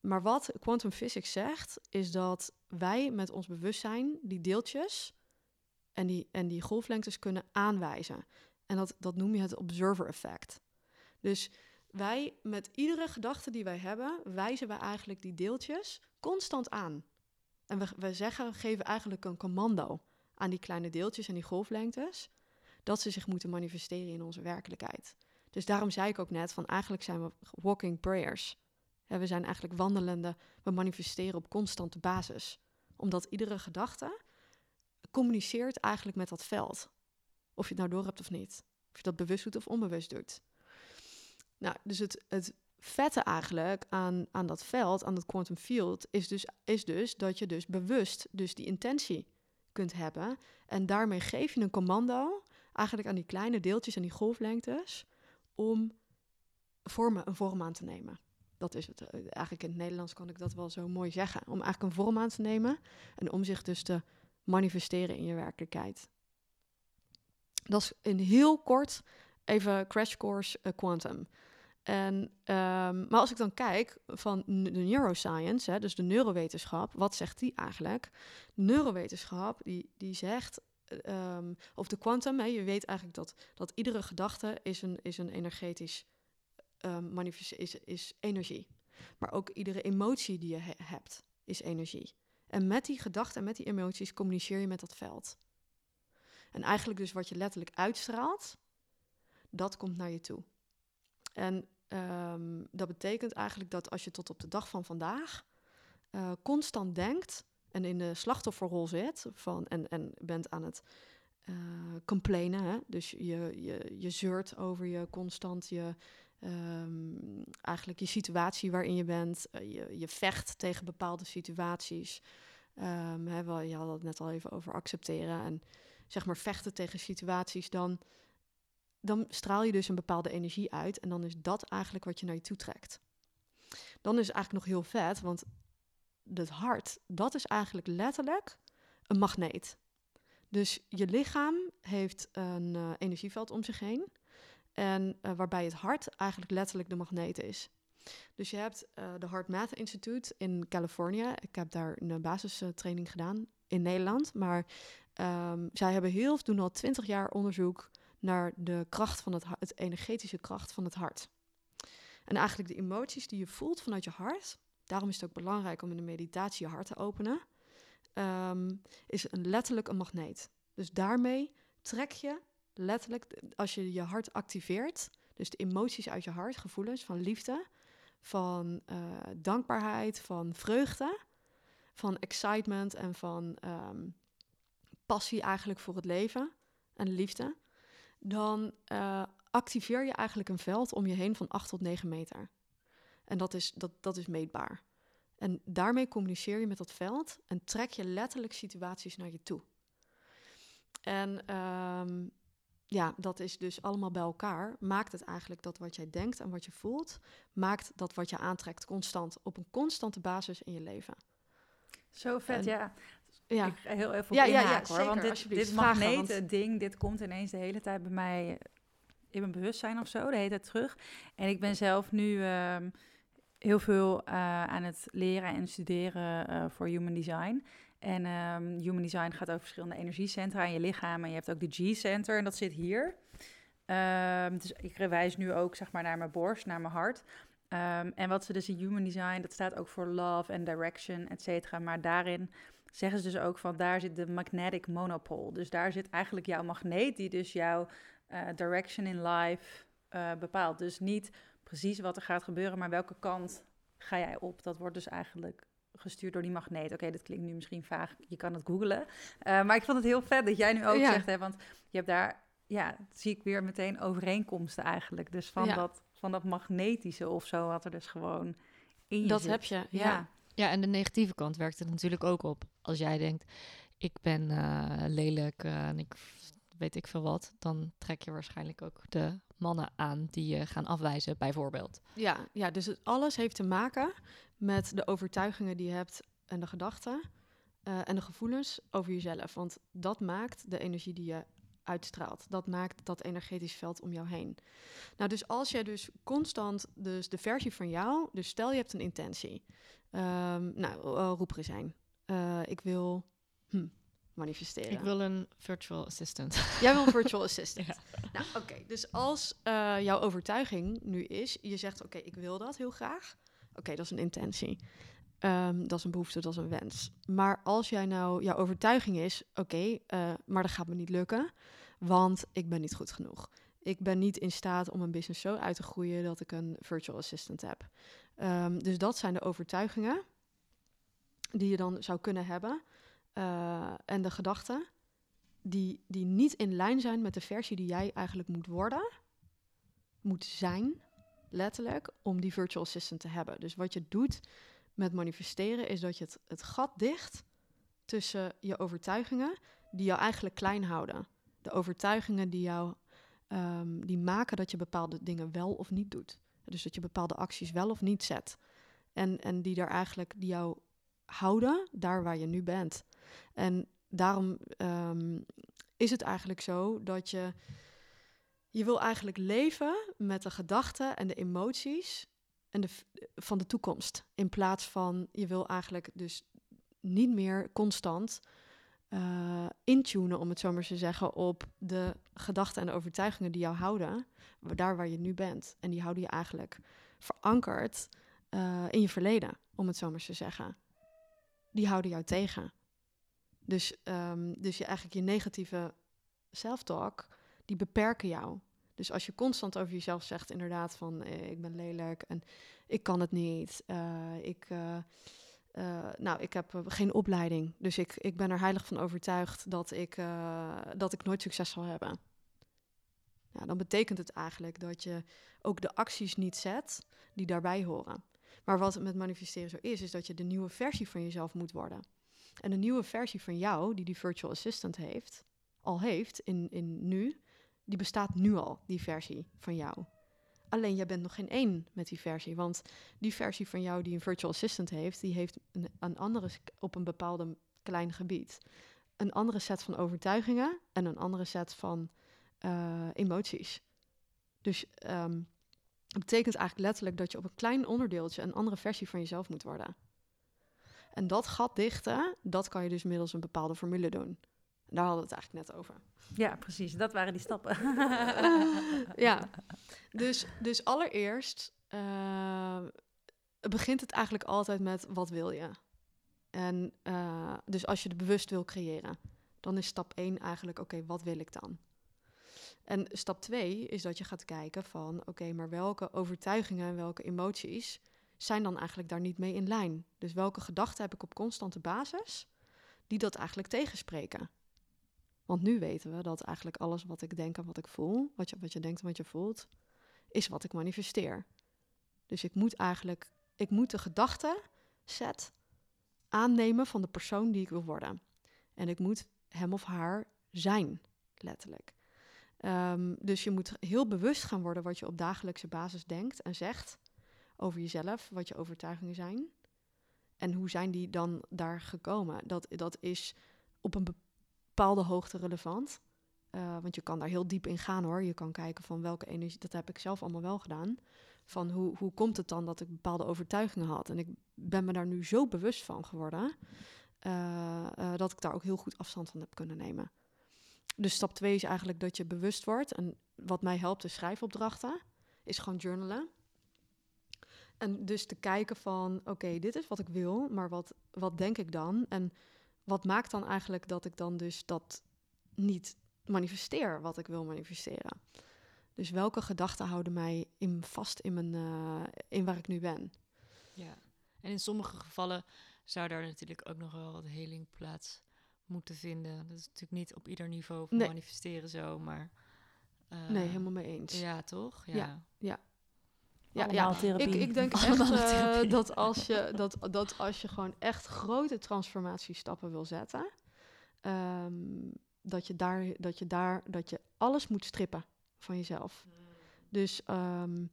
Maar wat quantum physics zegt, is dat wij met ons bewustzijn die deeltjes en die, en die golflengtes kunnen aanwijzen. En dat, dat noem je het observer effect. Dus wij, met iedere gedachte die wij hebben, wijzen wij eigenlijk die deeltjes constant aan. En we, we zeggen, geven eigenlijk een commando aan die kleine deeltjes en die golflengtes, dat ze zich moeten manifesteren in onze werkelijkheid. Dus daarom zei ik ook net van eigenlijk zijn we walking prayers. We zijn eigenlijk wandelende, we manifesteren op constante basis. Omdat iedere gedachte communiceert eigenlijk met dat veld. Of je het nou door hebt of niet. Of je dat bewust doet of onbewust doet. Nou, dus het, het vette eigenlijk aan, aan dat veld, aan dat quantum field, is dus, is dus dat je dus bewust dus die intentie kunt hebben. En daarmee geef je een commando eigenlijk aan die kleine deeltjes en die golflengtes om vormen, een vorm aan te nemen. Dat is het. Eigenlijk in het Nederlands kan ik dat wel zo mooi zeggen. Om eigenlijk een vorm aan te nemen en om zich dus te manifesteren in je werkelijkheid. Dat is in heel kort even crash course eh, quantum. En, ehm, maar als ik dan kijk van de neuroscience, hè, dus de neurowetenschap, wat zegt die eigenlijk? Neurowetenschap die, die zegt, eh, ehm, of de quantum, hè, je weet eigenlijk dat, dat iedere gedachte is een, is een energetisch um, manifest is, is energie. Maar ook iedere emotie die je he- hebt is energie. En met die gedachten en met die emoties communiceer je met dat veld. En eigenlijk dus wat je letterlijk uitstraalt, dat komt naar je toe. En ehm, dat betekent eigenlijk dat als je tot op de dag van vandaag uh, constant denkt en in de slachtofferrol zit van, en, en bent aan het uh, complainen, hè? dus je, je, je zeurt over je constant je, um, eigenlijk je situatie waarin je bent, uh, je, je vecht tegen bepaalde situaties. Um, hè, je had het net al even over accepteren en zeg maar vechten tegen situaties, dan, dan straal je dus een bepaalde energie uit en dan is dat eigenlijk wat je naar je toe trekt. Dan is het eigenlijk nog heel vet, want het hart, dat is eigenlijk letterlijk een magneet. Dus je lichaam heeft een uh, energieveld om zich heen. En uh, waarbij het hart eigenlijk letterlijk de magneet is. Dus je hebt uh, de Heart Math Institute in Californië. Ik heb daar een basistraining gedaan in Nederland. Maar um, zij hebben heel, doen al twintig jaar onderzoek naar de kracht van het, energetische kracht van het hart. En eigenlijk de emoties die je voelt vanuit je hart, daarom is het ook belangrijk om in de meditatie je hart te openen, um, is een, letterlijk een magneet. Dus daarmee trek je letterlijk, als je je hart activeert, dus de emoties uit je hart, gevoelens van liefde, van uh, dankbaarheid, van vreugde, van excitement en van um, passie eigenlijk voor het leven en liefde, dan uh, activeer je eigenlijk een veld om je heen van 8 tot 9 meter. En dat is, dat, dat is meetbaar. En daarmee communiceer je met dat veld en trek je letterlijk situaties naar je toe. En um, ja, dat is dus allemaal bij elkaar. Maakt het eigenlijk dat wat jij denkt en wat je voelt, maakt dat wat je aantrekt constant, op een constante basis in je leven. Zo vet, En- ja. Ja, Ik ga heel even op Ja, ja, ja, inhaken, hoor. Want dit, dit want- ding, dit komt ineens de hele tijd bij mij in mijn bewustzijn of zo, de hele tijd terug. En ik ben zelf nu ehm, heel veel eh, aan het leren en studeren eh, voor Human Design. En ehm, Human Design gaat over verschillende energiecentra in je lichaam. En je hebt ook de G-center en dat zit hier. Ehm, dus ik wijs nu ook zeg maar naar mijn borst, naar mijn hart. En wat ze dus in Human Design, dat staat ook voor love en direction, et cetera. Maar daarin zeggen ze dus ook van daar zit de magnetic monopole. Dus daar zit eigenlijk jouw magneet die dus jouw eh, direction in life eh, bepaalt. Dus niet precies wat er gaat gebeuren, maar welke kant ga jij op? Dat wordt dus eigenlijk gestuurd door die magneet. Oké, dat klinkt nu misschien vaag, je kan het googlen. Eh, maar ik vond het heel vet dat jij nu ook Ja. zegt, hè, want je hebt daar, ja, zie ik weer meteen overeenkomsten eigenlijk. Dus van, Ja. dat, van dat magnetische of zo, wat er dus gewoon in je dat zit. heb je. Ja. Ja. Ja, en de negatieve kant werkt het natuurlijk ook op. Als jij denkt, ik ben eh, lelijk eh, en ik weet ik veel wat, dan trek je waarschijnlijk ook de mannen aan die je gaan afwijzen, bijvoorbeeld. Ja, ja, dus het, alles heeft te maken met de overtuigingen die je hebt en de gedachten eh, en de gevoelens over jezelf. Want dat maakt de energie die je uitstraalt. Dat maakt dat energetisch veld om jou heen. Nou, dus als jij dus constant, dus de versie van jou, dus stel je hebt een intentie. Ehm, nou, uh, roep er zijn. Eh, ik wil hm, manifesteren. Ik wil een virtual assistant. Jij wil een virtual assistant. Ja. Nou, oké. Dus als eh, jouw overtuiging nu is, je zegt, oké, ik wil dat heel graag. Oké, dat is een intentie. Ehm, dat is een behoefte, dat is een wens. Maar als jij nou, jouw overtuiging is, oké, eh, maar dat gaat me niet lukken, want ik ben niet goed genoeg. Ik ben niet in staat om een business zo uit te groeien dat ik een virtual assistant heb. Ehm, dus dat zijn de overtuigingen die je dan zou kunnen hebben. eh, en de gedachten die, die niet in lijn zijn met de versie die jij eigenlijk moet worden, moet zijn, letterlijk, om die virtual assistant te hebben. Dus wat je doet met manifesteren is dat je het, het gat dicht tussen je overtuigingen die jou eigenlijk klein houden. De overtuigingen die jou ehm, die maken dat je bepaalde dingen wel of niet doet. Dus dat je bepaalde acties wel of niet zet. En, en die daar eigenlijk die jou houden daar waar je nu bent. En daarom ehm, is het eigenlijk zo dat je je wil eigenlijk leven met de gedachten en de emoties en de, van de toekomst. In plaats van je wil eigenlijk dus niet meer constant eh intunen, om het zo maar te zeggen, op de gedachten en de overtuigingen die jou houden, daar waar je nu bent. En die houden je eigenlijk verankerd eh, in je verleden, om het zo maar te zeggen. Die houden jou tegen. Dus, ehm, dus je eigenlijk je negatieve self-talk, die beperken jou. Dus als je constant over jezelf zegt, inderdaad, van eh, ik ben lelijk en ik kan het niet. ik, eh, nou, ik heb eh, geen opleiding. Dus ik, ik ben er heilig van overtuigd dat ik, eh, dat ik nooit succes zal hebben. Dan betekent het eigenlijk dat je ook de acties niet zet die daarbij horen. Maar wat het met manifesteren zo is, is dat je de nieuwe versie van jezelf moet worden. En de nieuwe versie van jou, die die virtual assistant heeft, al heeft in, in nu, die bestaat nu al, die versie van jou. Alleen jij bent nog geen één met die versie. Want die versie van jou die een virtual assistant heeft, die heeft een, een andere op een bepaalde klein gebied. Een andere set van overtuigingen en een andere set van eh, emoties. Dus ehm, het betekent eigenlijk letterlijk dat je op een klein onderdeeltje een andere versie van jezelf moet worden. En dat gat dichten, dat kan je dus middels een bepaalde formule doen. Daar hadden we het eigenlijk net over. Ja, precies. Dat waren die stappen. ja, dus, dus allereerst eh, begint het eigenlijk altijd met wat wil je? En eh, dus als je het bewust wil creëren, dan is stap 1 eigenlijk, oké, wat wil ik dan? En stap 2 is dat je gaat kijken van, oké, maar welke overtuigingen en welke emoties zijn dan eigenlijk daar niet mee in lijn? Dus welke gedachten heb ik op constante basis die dat eigenlijk tegenspreken? Want nu weten we dat eigenlijk alles wat ik denk en wat ik voel, wat je, wat je denkt en wat je voelt, is wat ik manifesteer. Dus ik moet eigenlijk, ik moet de gedachte set aannemen van de persoon die ik wil worden. En ik moet hem of haar zijn, letterlijk. Ehm, dus je moet heel bewust gaan worden wat je op dagelijkse basis denkt en zegt over jezelf, wat je overtuigingen zijn. En hoe zijn die dan daar gekomen? Dat, dat is op een bepaalde hoogte relevant. Uh, want je kan daar heel diep in gaan hoor. Je kan kijken van welke energie, dat heb ik zelf allemaal wel gedaan. Van hoe, hoe komt het dan dat ik bepaalde overtuigingen had? En ik ben me daar nu zo bewust van geworden. Uh, uh, dat ik daar ook heel goed afstand van heb kunnen nemen. Dus stap 2 is eigenlijk dat je bewust wordt. En wat mij helpt, is schrijfopdrachten. Is gewoon journalen. En dus te kijken van, oké, dit is wat ik wil, maar wat, wat denk ik dan? En wat maakt dan eigenlijk dat ik dan dus dat niet manifesteer wat ik wil manifesteren? Dus welke gedachten houden mij in, vast in, mijn, uh, in waar ik nu ben? Ja, en in sommige gevallen zou daar natuurlijk ook nog wel wat heling plaats moeten vinden. Dat is natuurlijk niet op ieder niveau van nee. manifesteren zo, maar... Uh, nee, helemaal mee eens. Ja, toch? Ja, ja. ja. Ja, ja. Ik, ik denk echt uh, dat, als je, dat, dat als je gewoon echt grote transformatiestappen wil zetten, um, dat, je daar, dat je daar dat je alles moet strippen van jezelf. Dus um,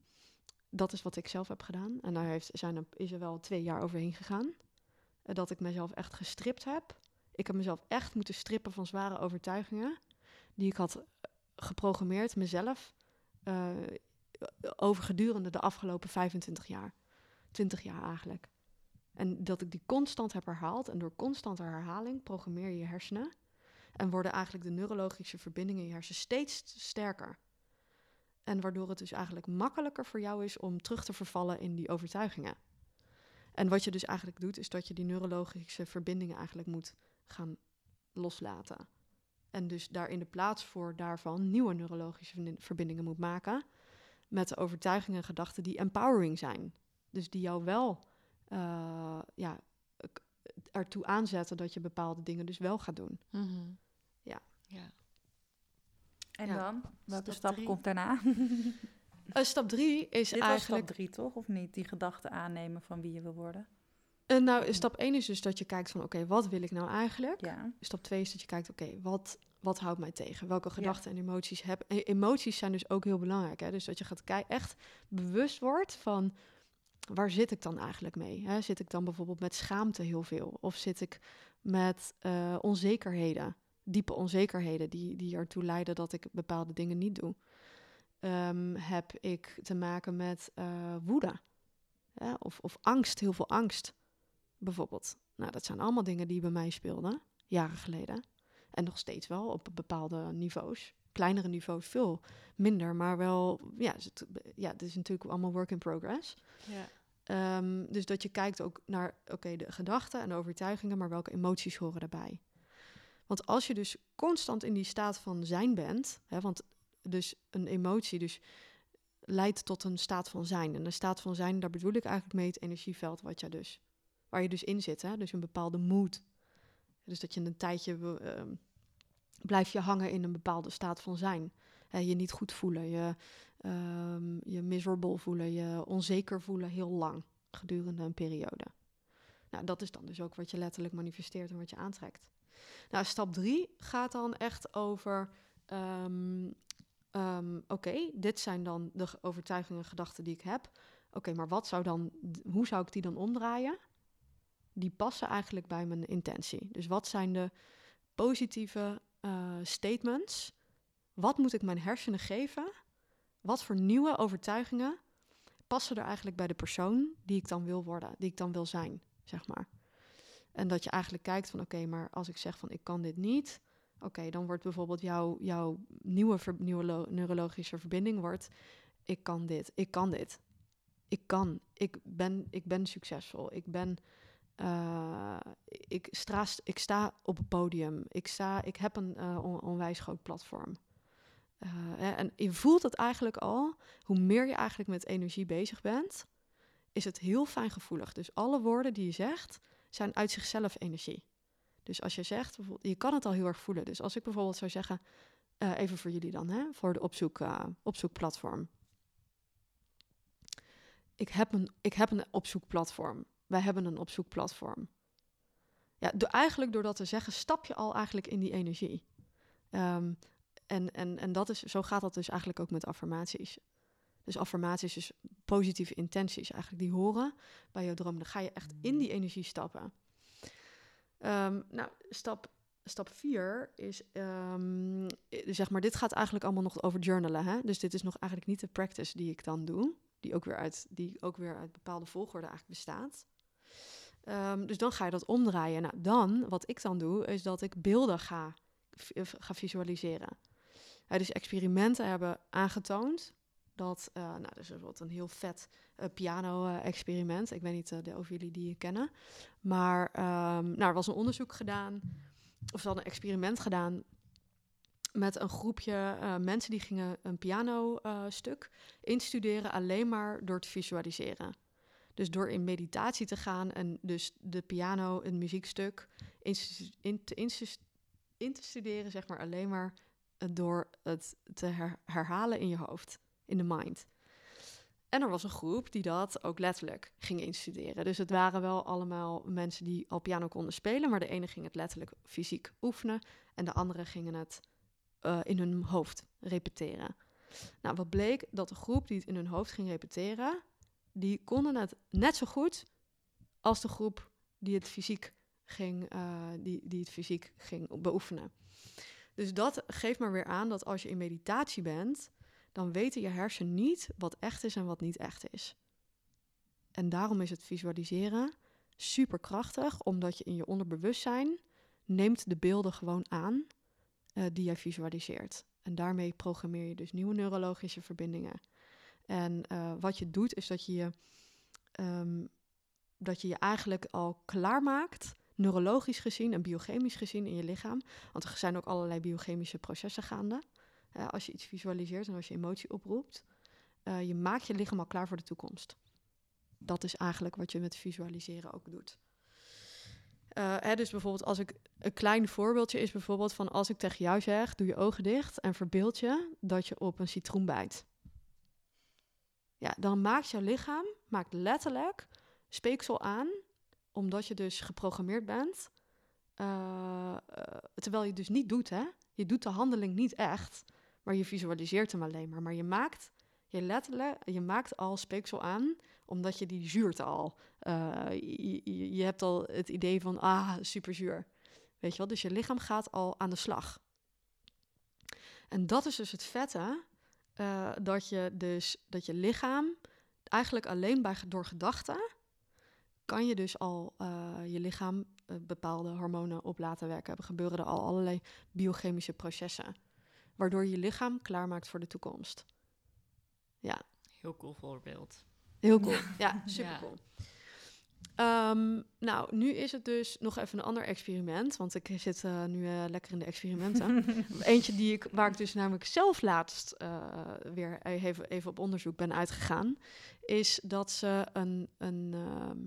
dat is wat ik zelf heb gedaan. En daar heeft, zijn er, is er wel twee jaar overheen gegaan. Uh, dat ik mezelf echt gestript heb. Ik heb mezelf echt moeten strippen van zware overtuigingen. Die ik had geprogrammeerd, mezelf. Uh, over gedurende de afgelopen 25 jaar. 20 jaar eigenlijk. En dat ik die constant heb herhaald. En door constante herhaling programmeer je je hersenen. En worden eigenlijk de neurologische verbindingen in je hersenen steeds sterker. En waardoor het dus eigenlijk makkelijker voor jou is om terug te vervallen in die overtuigingen. En wat je dus eigenlijk doet, is dat je die neurologische verbindingen eigenlijk moet gaan loslaten. En dus daar in de plaats voor daarvan nieuwe neurologische verbindingen moet maken met de overtuigingen en gedachten die empowering zijn. Dus die jou wel uh, ja, ertoe aanzetten dat je bepaalde dingen dus wel gaat doen. Mm -hmm. Ja. ja. En ja. dan? Welke stap, stap komt daarna? uh, stap drie is Dit eigenlijk... stap drie, toch? Of niet? Die gedachten aannemen van wie je wil worden? Uh, nou, stap 1 is dus dat je kijkt van, oké, okay, wat wil ik nou eigenlijk? Ja. Stap 2 is dat je kijkt, oké, okay, wat, wat houdt mij tegen? Welke gedachten ja. en emoties heb en Emoties zijn dus ook heel belangrijk. Hè? Dus dat je gaat echt bewust wordt van waar zit ik dan eigenlijk mee? Hè? Zit ik dan bijvoorbeeld met schaamte heel veel? Of zit ik met uh, onzekerheden, diepe onzekerheden die, die ertoe leiden dat ik bepaalde dingen niet doe? Um, heb ik te maken met uh, woede? Of, of angst, heel veel angst bijvoorbeeld? Nou, dat zijn allemaal dingen die bij mij speelden, jaren geleden. En nog steeds wel op bepaalde niveaus. Kleinere niveaus veel minder, maar wel, ja, het, ja, het is natuurlijk allemaal work in progress. Ja. Um, dus dat je kijkt ook naar, oké, okay, de gedachten en de overtuigingen, maar welke emoties horen daarbij. Want als je dus constant in die staat van zijn bent, hè, want dus een emotie dus leidt tot een staat van zijn. En een staat van zijn, daar bedoel ik eigenlijk mee het energieveld wat je dus, waar je dus in zit. Hè? Dus een bepaalde mood. Dus dat je een tijdje uh, blijf je hangen in een bepaalde staat van zijn. Je niet goed voelen, je, um, je miserable voelen, je onzeker voelen heel lang gedurende een periode. Nou, dat is dan dus ook wat je letterlijk manifesteert en wat je aantrekt. Nou, stap drie gaat dan echt over um, um, oké, dit zijn dan de overtuigingen en gedachten die ik heb. Oké, maar wat zou dan, hoe zou ik die dan omdraaien? Die passen eigenlijk bij mijn intentie. Dus wat zijn de positieve uh, statements? Wat moet ik mijn hersenen geven? Wat voor nieuwe overtuigingen passen er eigenlijk bij de persoon die ik dan wil worden, die ik dan wil zijn, zeg maar. En dat je eigenlijk kijkt van oké, maar als ik zeg van ik kan dit niet, Oké, dan wordt bijvoorbeeld jouw, jouw nieuwe, nieuwe neurologische verbinding wordt... ik kan dit, ik kan dit. Ik kan, ik ben, ik ben succesvol, ik ben... Uh, ik, sta, ik sta op het podium, ik, sta, ik heb een uh, onwijs groot platform. Uh, en je voelt het eigenlijk al, hoe meer je eigenlijk met energie bezig bent, is het heel fijngevoelig. Dus alle woorden die je zegt, zijn uit zichzelf energie. Dus als je zegt, je kan het al heel erg voelen. Dus als ik bijvoorbeeld zou zeggen, even voor jullie dan, hè, voor de opzoek, opzoekplatform. Ik heb, een, ik heb een opzoekplatform. Wij hebben een opzoekplatform. Ja, eigenlijk door dat te zeggen, stap je al eigenlijk in die energie. Um, en, en, en dat is, zo gaat dat dus eigenlijk ook met affirmaties. Dus affirmaties, dus positieve intenties eigenlijk, die horen bij je droom. Dan ga je echt in die energie stappen. Um, nou, stap, stap vier is, um, zeg maar, dit gaat eigenlijk allemaal nog over journalen. Hè? Dus dit is nog eigenlijk niet de practice die ik dan doe, die ook weer uit, die ook weer uit bepaalde volgorde eigenlijk bestaat. Um, dus dan ga je dat omdraaien. Nou, dan, wat ik dan doe, is dat ik beelden ga, ga visualiseren. Dus experimenten hebben aangetoond dat, uh, nou, dus bijvoorbeeld een heel vet uh, piano-experiment. ik weet niet of jullie die kennen. Maar um, nou, er was een onderzoek gedaan, of ze hadden een experiment gedaan met een groepje mensen die gingen een pianostuk instuderen alleen maar door te visualiseren. Dus door in meditatie te gaan en dus de piano, een muziekstuk, in, in, te, studeren, zeg maar alleen maar door het te her, herhalen in je hoofd in de mind. En er was een groep die dat ook letterlijk ging instuderen. Dus het waren wel allemaal mensen die al piano konden spelen, maar de ene ging het letterlijk fysiek oefenen en de andere gingen het uh, in hun hoofd repeteren. Nou, wat bleek dat de groep die het in hun hoofd ging repeteren, die konden het net zo goed als de groep die het fysiek ging, uh, die, die het fysiek ging beoefenen. Dus dat geeft maar weer aan dat als je in meditatie bent, dan weten je hersenen niet wat echt is en wat niet echt is. En daarom is het visualiseren super krachtig, omdat je in je onderbewustzijn neemt de beelden gewoon aan uh, die jij visualiseert. En daarmee programmeer je dus nieuwe neurologische verbindingen. En uh, wat je doet, is dat je je, um, dat je je eigenlijk al klaarmaakt, neurologisch gezien en biochemisch gezien in je lichaam. Want er zijn ook allerlei biochemische processen gaande. Als je iets visualiseert en als je emotie oproept, uh, je maakt je lichaam al klaar voor de toekomst. Dat is eigenlijk wat je met visualiseren ook doet. Uh, hè, dus bijvoorbeeld als ik een klein voorbeeldje is bijvoorbeeld van als ik tegen jou zeg, doe je ogen dicht en verbeeld je dat je op een citroen bijt. Ja, dan maakt jouw lichaam, maakt letterlijk speeksel aan, omdat je dus geprogrammeerd bent, uh, terwijl je dus niet doet, hè? Je doet de handeling niet echt, maar je visualiseert hem alleen maar. Maar je maakt, je letterlijk, je maakt al speeksel aan, omdat je die zuurt al. Uh, je, je, hebt al het idee van, ah, super zuur. Weet je wel, dus je lichaam gaat al aan de slag. En dat is dus het vette, uh, dat je dus, dat je lichaam eigenlijk alleen bij, door gedachten, kan je dus al uh, je lichaam bepaalde hormonen op laten werken. Er gebeuren er al allerlei biochemische processen waardoor je lichaam klaarmaakt voor de toekomst. Ja. Heel cool voorbeeld. Heel cool. Ja, super cool. Ehm, nou, nu is het dus nog even een ander experiment, want ik zit eh, nu eh, lekker in de experimenten. Eentje die ik, waar ik dus namelijk zelf laatst eh, weer even, even op onderzoek ben uitgegaan, is dat ze een, een ehm,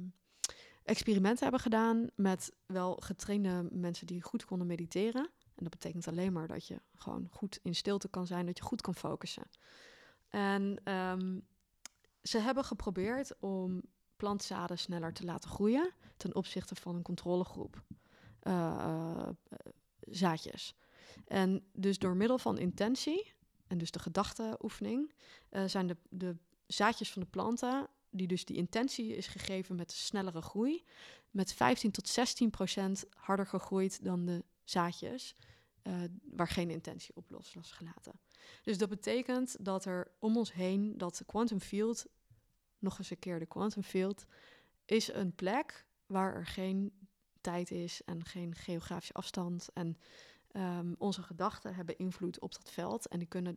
experiment hebben gedaan met wel getrainde mensen die goed konden mediteren. En dat betekent alleen maar dat je gewoon goed in stilte kan zijn, dat je goed kan focussen. En ehm, ze hebben geprobeerd om plantzaden sneller te laten groeien ten opzichte van een controlegroep uh, zaadjes. En dus door middel van intentie en dus de gedachteoefening uh, zijn de, de zaadjes van de planten, die dus die intentie is gegeven met snellere groei, met 15 tot 16 procent harder gegroeid dan de zaadjes waar geen intentie op los was gelaten. Dus dat betekent dat er om ons heen dat quantum field nog eens een keer de quantum field, is een plek waar er geen tijd is en geen geografische afstand. En um, onze gedachten hebben invloed op dat veld. En die kunnen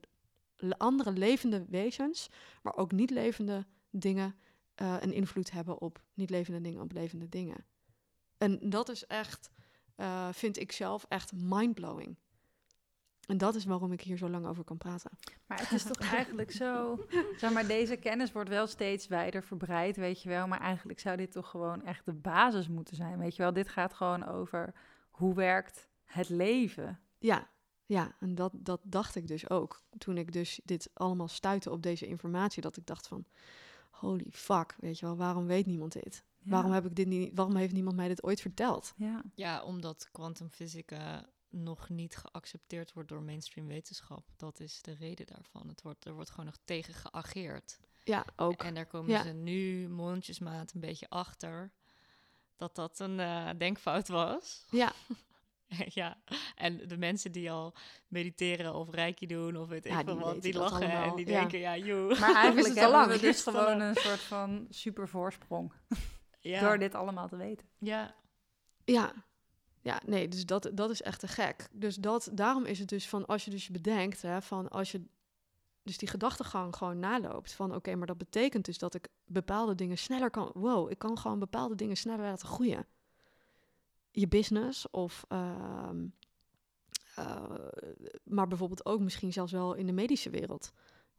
andere levende wezens, maar ook niet levende dingen, uh, een invloed hebben op niet levende dingen, op levende dingen. En dat is echt, uh, vind ik zelf, echt mindblowing. En dat is waarom ik hier zo lang over kan praten. Maar het is toch eigenlijk zo. Zeg maar, deze kennis wordt wel steeds wijder verbreid, weet je wel. Maar eigenlijk zou dit toch gewoon echt de basis moeten zijn. Weet je wel, dit gaat gewoon over hoe werkt het leven. Ja, ja, en dat, dat dacht ik dus ook. Toen ik dus dit allemaal stuitte op deze informatie, dat ik dacht van holy fuck, weet je wel, waarom weet niemand dit? Waarom heb ik dit niet? Waarom heeft niemand mij dit ooit verteld? Ja, ja omdat kwantumfysica nog niet geaccepteerd wordt door mainstream wetenschap. Dat is de reden daarvan. Het wordt, er wordt gewoon nog tegen geageerd. Ja, ook. En daar komen ze nu mondjesmaat een beetje achter dat dat een uh, denkfout was. Ja. ja, en de mensen die al mediteren of reiki doen of weet ik veel wat, die lachen en die denken, ja, joh. Maar eigenlijk hebben we dus gewoon een soort van super voorsprong. Ja. Door dit allemaal te weten. Ja. Ja, ja, nee, dus dat, dat is echt te gek. Dus dat, daarom is het dus van, als je dus bedenkt, hè, van als je dus die gedachtegang gewoon naloopt, van oké, maar dat betekent dus dat ik bepaalde dingen sneller kan, wow, ik kan gewoon bepaalde dingen sneller laten groeien. Je business of, uh, uh, maar bijvoorbeeld ook misschien zelfs wel in de medische wereld.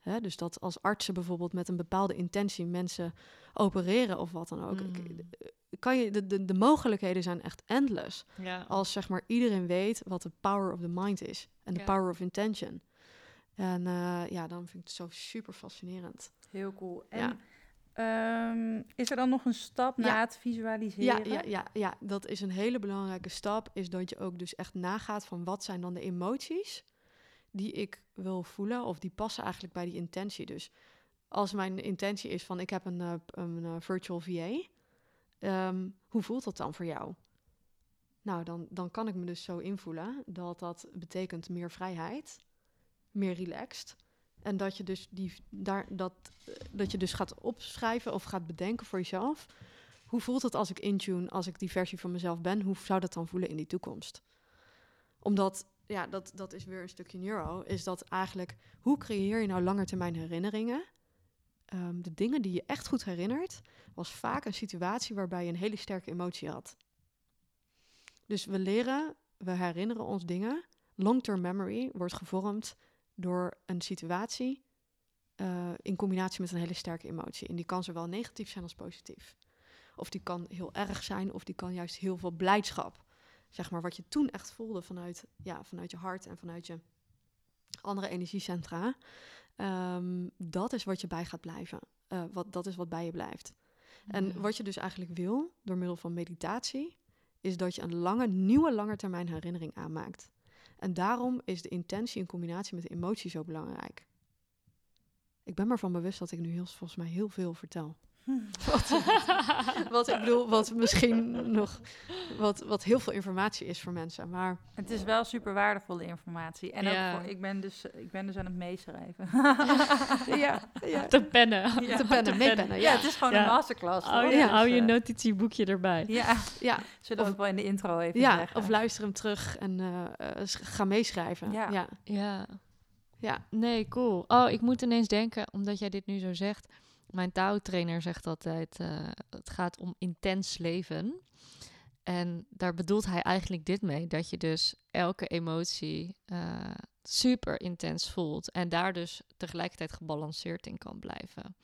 Hè? Dus dat als artsen bijvoorbeeld met een bepaalde intentie mensen opereren of wat dan ook. Mm. Ik, kan je, de, de, de mogelijkheden zijn echt endless. Ja. Als zeg maar iedereen weet wat de power of the mind is en de ja. power of intention. En uh, ja, dan vind ik het zo super fascinerend. Heel cool. En ja. um, is er dan nog een stap na het visualiseren? Ja, ja, ja, ja, dat is een hele belangrijke stap. Is dat je ook dus echt nagaat van wat zijn dan de emoties die ik wil voelen of die passen eigenlijk bij die intentie. Dus als mijn intentie is van ik heb een, uh, een uh, virtual VA, um, hoe voelt dat dan voor jou? Nou, dan, dan kan ik me dus zo invoelen dat dat betekent meer vrijheid, meer relaxed. En dat je dus, die, daar, dat, dat je dus gaat opschrijven of gaat bedenken voor jezelf. Hoe voelt het als ik intune, als ik die versie van mezelf ben? Hoe zou dat dan voelen in die toekomst? Omdat ja, dat, dat is weer een stukje neuro, is dat eigenlijk, hoe creëer je nou langetermijn herinneringen? Um, de dingen die je echt goed herinnert, was vaak een situatie waarbij je een hele sterke emotie had. Dus we leren, we herinneren ons dingen. Long-term memory wordt gevormd door een situatie uh, in combinatie met een hele sterke emotie. En die kan zowel negatief zijn als positief. Of die kan heel erg zijn, of die kan juist heel veel blijdschap zeg maar, wat je toen echt voelde vanuit, ja, vanuit je hart en vanuit je andere energiecentra, um, dat is wat je bij gaat blijven. Uh, wat, dat is wat bij je blijft. En wat je dus eigenlijk wil, door middel van meditatie, is dat je een lange, nieuwe langetermijn herinnering aanmaakt. En daarom is de intentie in combinatie met de emotie zo belangrijk. Ik ben me van bewust dat ik nu heel, volgens mij heel veel vertel. Wat, wat, ik bedoel, wat misschien nog wat, wat heel veel informatie is voor mensen. Maar het is wel super waardevolle informatie. En ja. ook voor, ik, ben dus, ik ben dus aan het meeschrijven. ja, ja. Te pennen. Ja. Te pennen, meepennen. Ja. ja, het is gewoon een masterclass. Hou je, hou je notitieboekje erbij. Ja, ja. zullen we wel in de intro even ja, zeggen. Of luister hem terug en uh, uh, ga meeschrijven. Ja. ja. Ja. ja. Nee, cool. Oh, ik moet ineens denken, omdat jij dit nu zo zegt mijn Tao-trainer zegt altijd: eh, het gaat om intens leven. En daar bedoelt hij eigenlijk dit mee: dat je dus elke emotie eh, super intens voelt en daar dus tegelijkertijd gebalanceerd in kan blijven.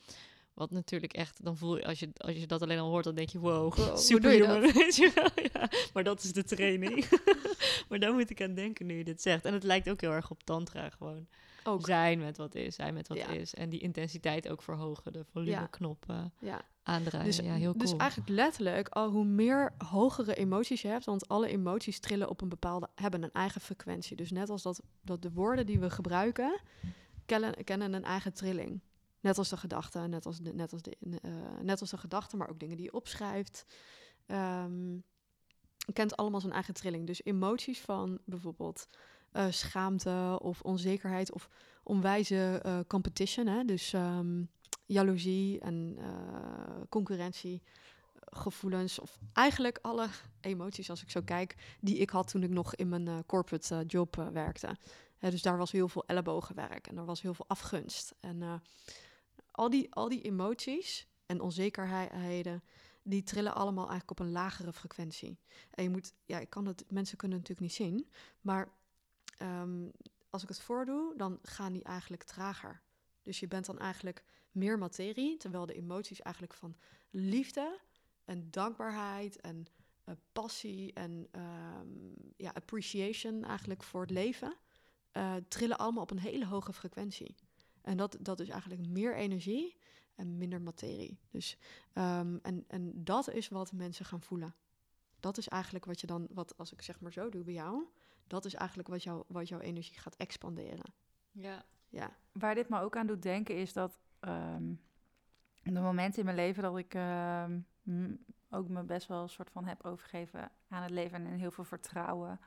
Wat natuurlijk echt, dan voel je als, je, als je dat alleen al hoort, dan denk je, wow, Wow, super ja. Maar dat is de training. maar daar moet ik aan denken nu je dit zegt. En het lijkt ook heel erg op tantra gewoon. Ook. Zijn met wat is, zijn met wat Ja. is. En die intensiteit ook verhogen, de volumeknop eh Ja. aandraaien. Dus, ja, heel cool. dus eigenlijk letterlijk, al hoe meer hogere emoties je hebt, want alle emoties trillen op een bepaalde, hebben een eigen frequentie. Dus net als dat, dat de woorden die we gebruiken, kennen, kennen een eigen trilling. Net als de gedachten, net als de, net als de, eh, net als de gedachten, maar ook dingen die je opschrijft. Ehm, kent allemaal zijn eigen trilling. Dus emoties van bijvoorbeeld eh, schaamte of onzekerheid of onwijze eh, competition. Hè? Dus ehm, jaloezie en eh, concurrentie, gevoelens of eigenlijk alle emoties als ik zo kijk die ik had toen ik nog in mijn corporate job werkte. Dus daar was heel veel ellebogenwerk en er was heel veel afgunst. En al, die, al die emoties en onzekerheden, die trillen allemaal eigenlijk op een lagere frequentie. En je moet, ja, ik kan het, mensen kunnen het natuurlijk niet zien, maar ehm, als ik het voordoe, dan gaan die eigenlijk trager. Dus je bent dan eigenlijk meer materie, terwijl de emoties eigenlijk van liefde en dankbaarheid en eh, passie en ehm, ja, appreciation eigenlijk voor het leven, eh, trillen allemaal op een hele hoge frequentie. En dat, dat is eigenlijk meer energie en minder materie. Dus, ehm, en, en dat is wat mensen gaan voelen. Dat is eigenlijk wat je dan, wat als ik zeg maar zo doe bij jou, dat is eigenlijk wat, jou, wat jouw energie gaat expanderen. ja. Ja, Waar dit me ook aan doet denken is dat ehm, de momenten in mijn leven dat ik ehm, ook me best wel een soort van heb overgegeven aan het leven en in heel veel vertrouwen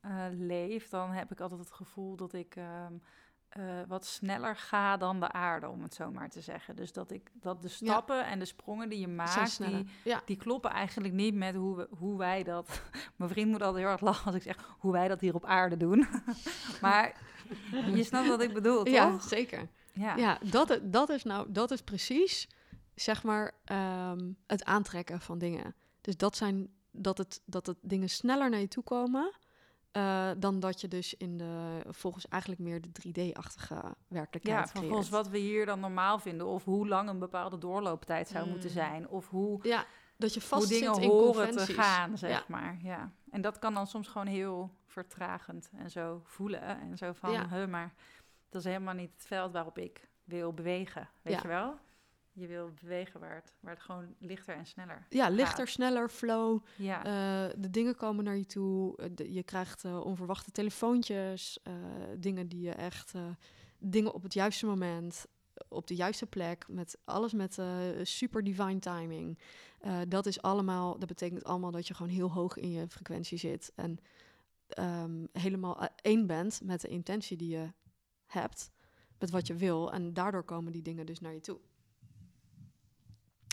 eh, leef, dan heb ik altijd het gevoel dat ik ehm, eh, wat sneller ga dan de aarde, om het zo maar te zeggen. Dus dat ik dat de stappen en de sprongen die je maakt, die, ja. die kloppen eigenlijk niet met hoe, we, hoe wij dat. Mijn vriend moet altijd heel erg lachen als ik zeg hoe wij dat hier op aarde doen. maar je snapt wat ik bedoel, toch? ja, zeker. Ja. Ja, dat, dat is nou, dat is precies, zeg maar, ehm, het aantrekken van dingen. Dus dat zijn, dat het, dat het dingen sneller naar je toe komen, eh, dan dat je dus in de, volgens eigenlijk meer de 3D-achtige werkelijkheid Ja, van volgens wat we hier dan normaal vinden. Of hoe lang een bepaalde doorlooptijd zou moeten Mm. zijn. Of hoe, Ja, dat je vast hoe dingen zit in horen te gaan, zeg Ja. maar. Ja. En dat kan dan soms gewoon heel vertragend en zo voelen. En zo van, Ja. maar dat is helemaal niet het veld waarop ik wil bewegen. Weet Ja. je wel? Je wil bewegen waar het, waar het gewoon lichter en sneller Ja, lichter, gaat. sneller, flow. Ja, Eh, de dingen komen naar je toe. eh, de- je krijgt eh, onverwachte telefoontjes. dingen die je echt. dingen op het juiste moment. Op de juiste plek. Met alles met super divine timing. Dat is allemaal. Dat betekent allemaal dat je gewoon heel hoog in je frequentie zit. En ehm, helemaal één bent met de intentie die je hebt. Met wat je wil. En daardoor komen die dingen dus naar je toe.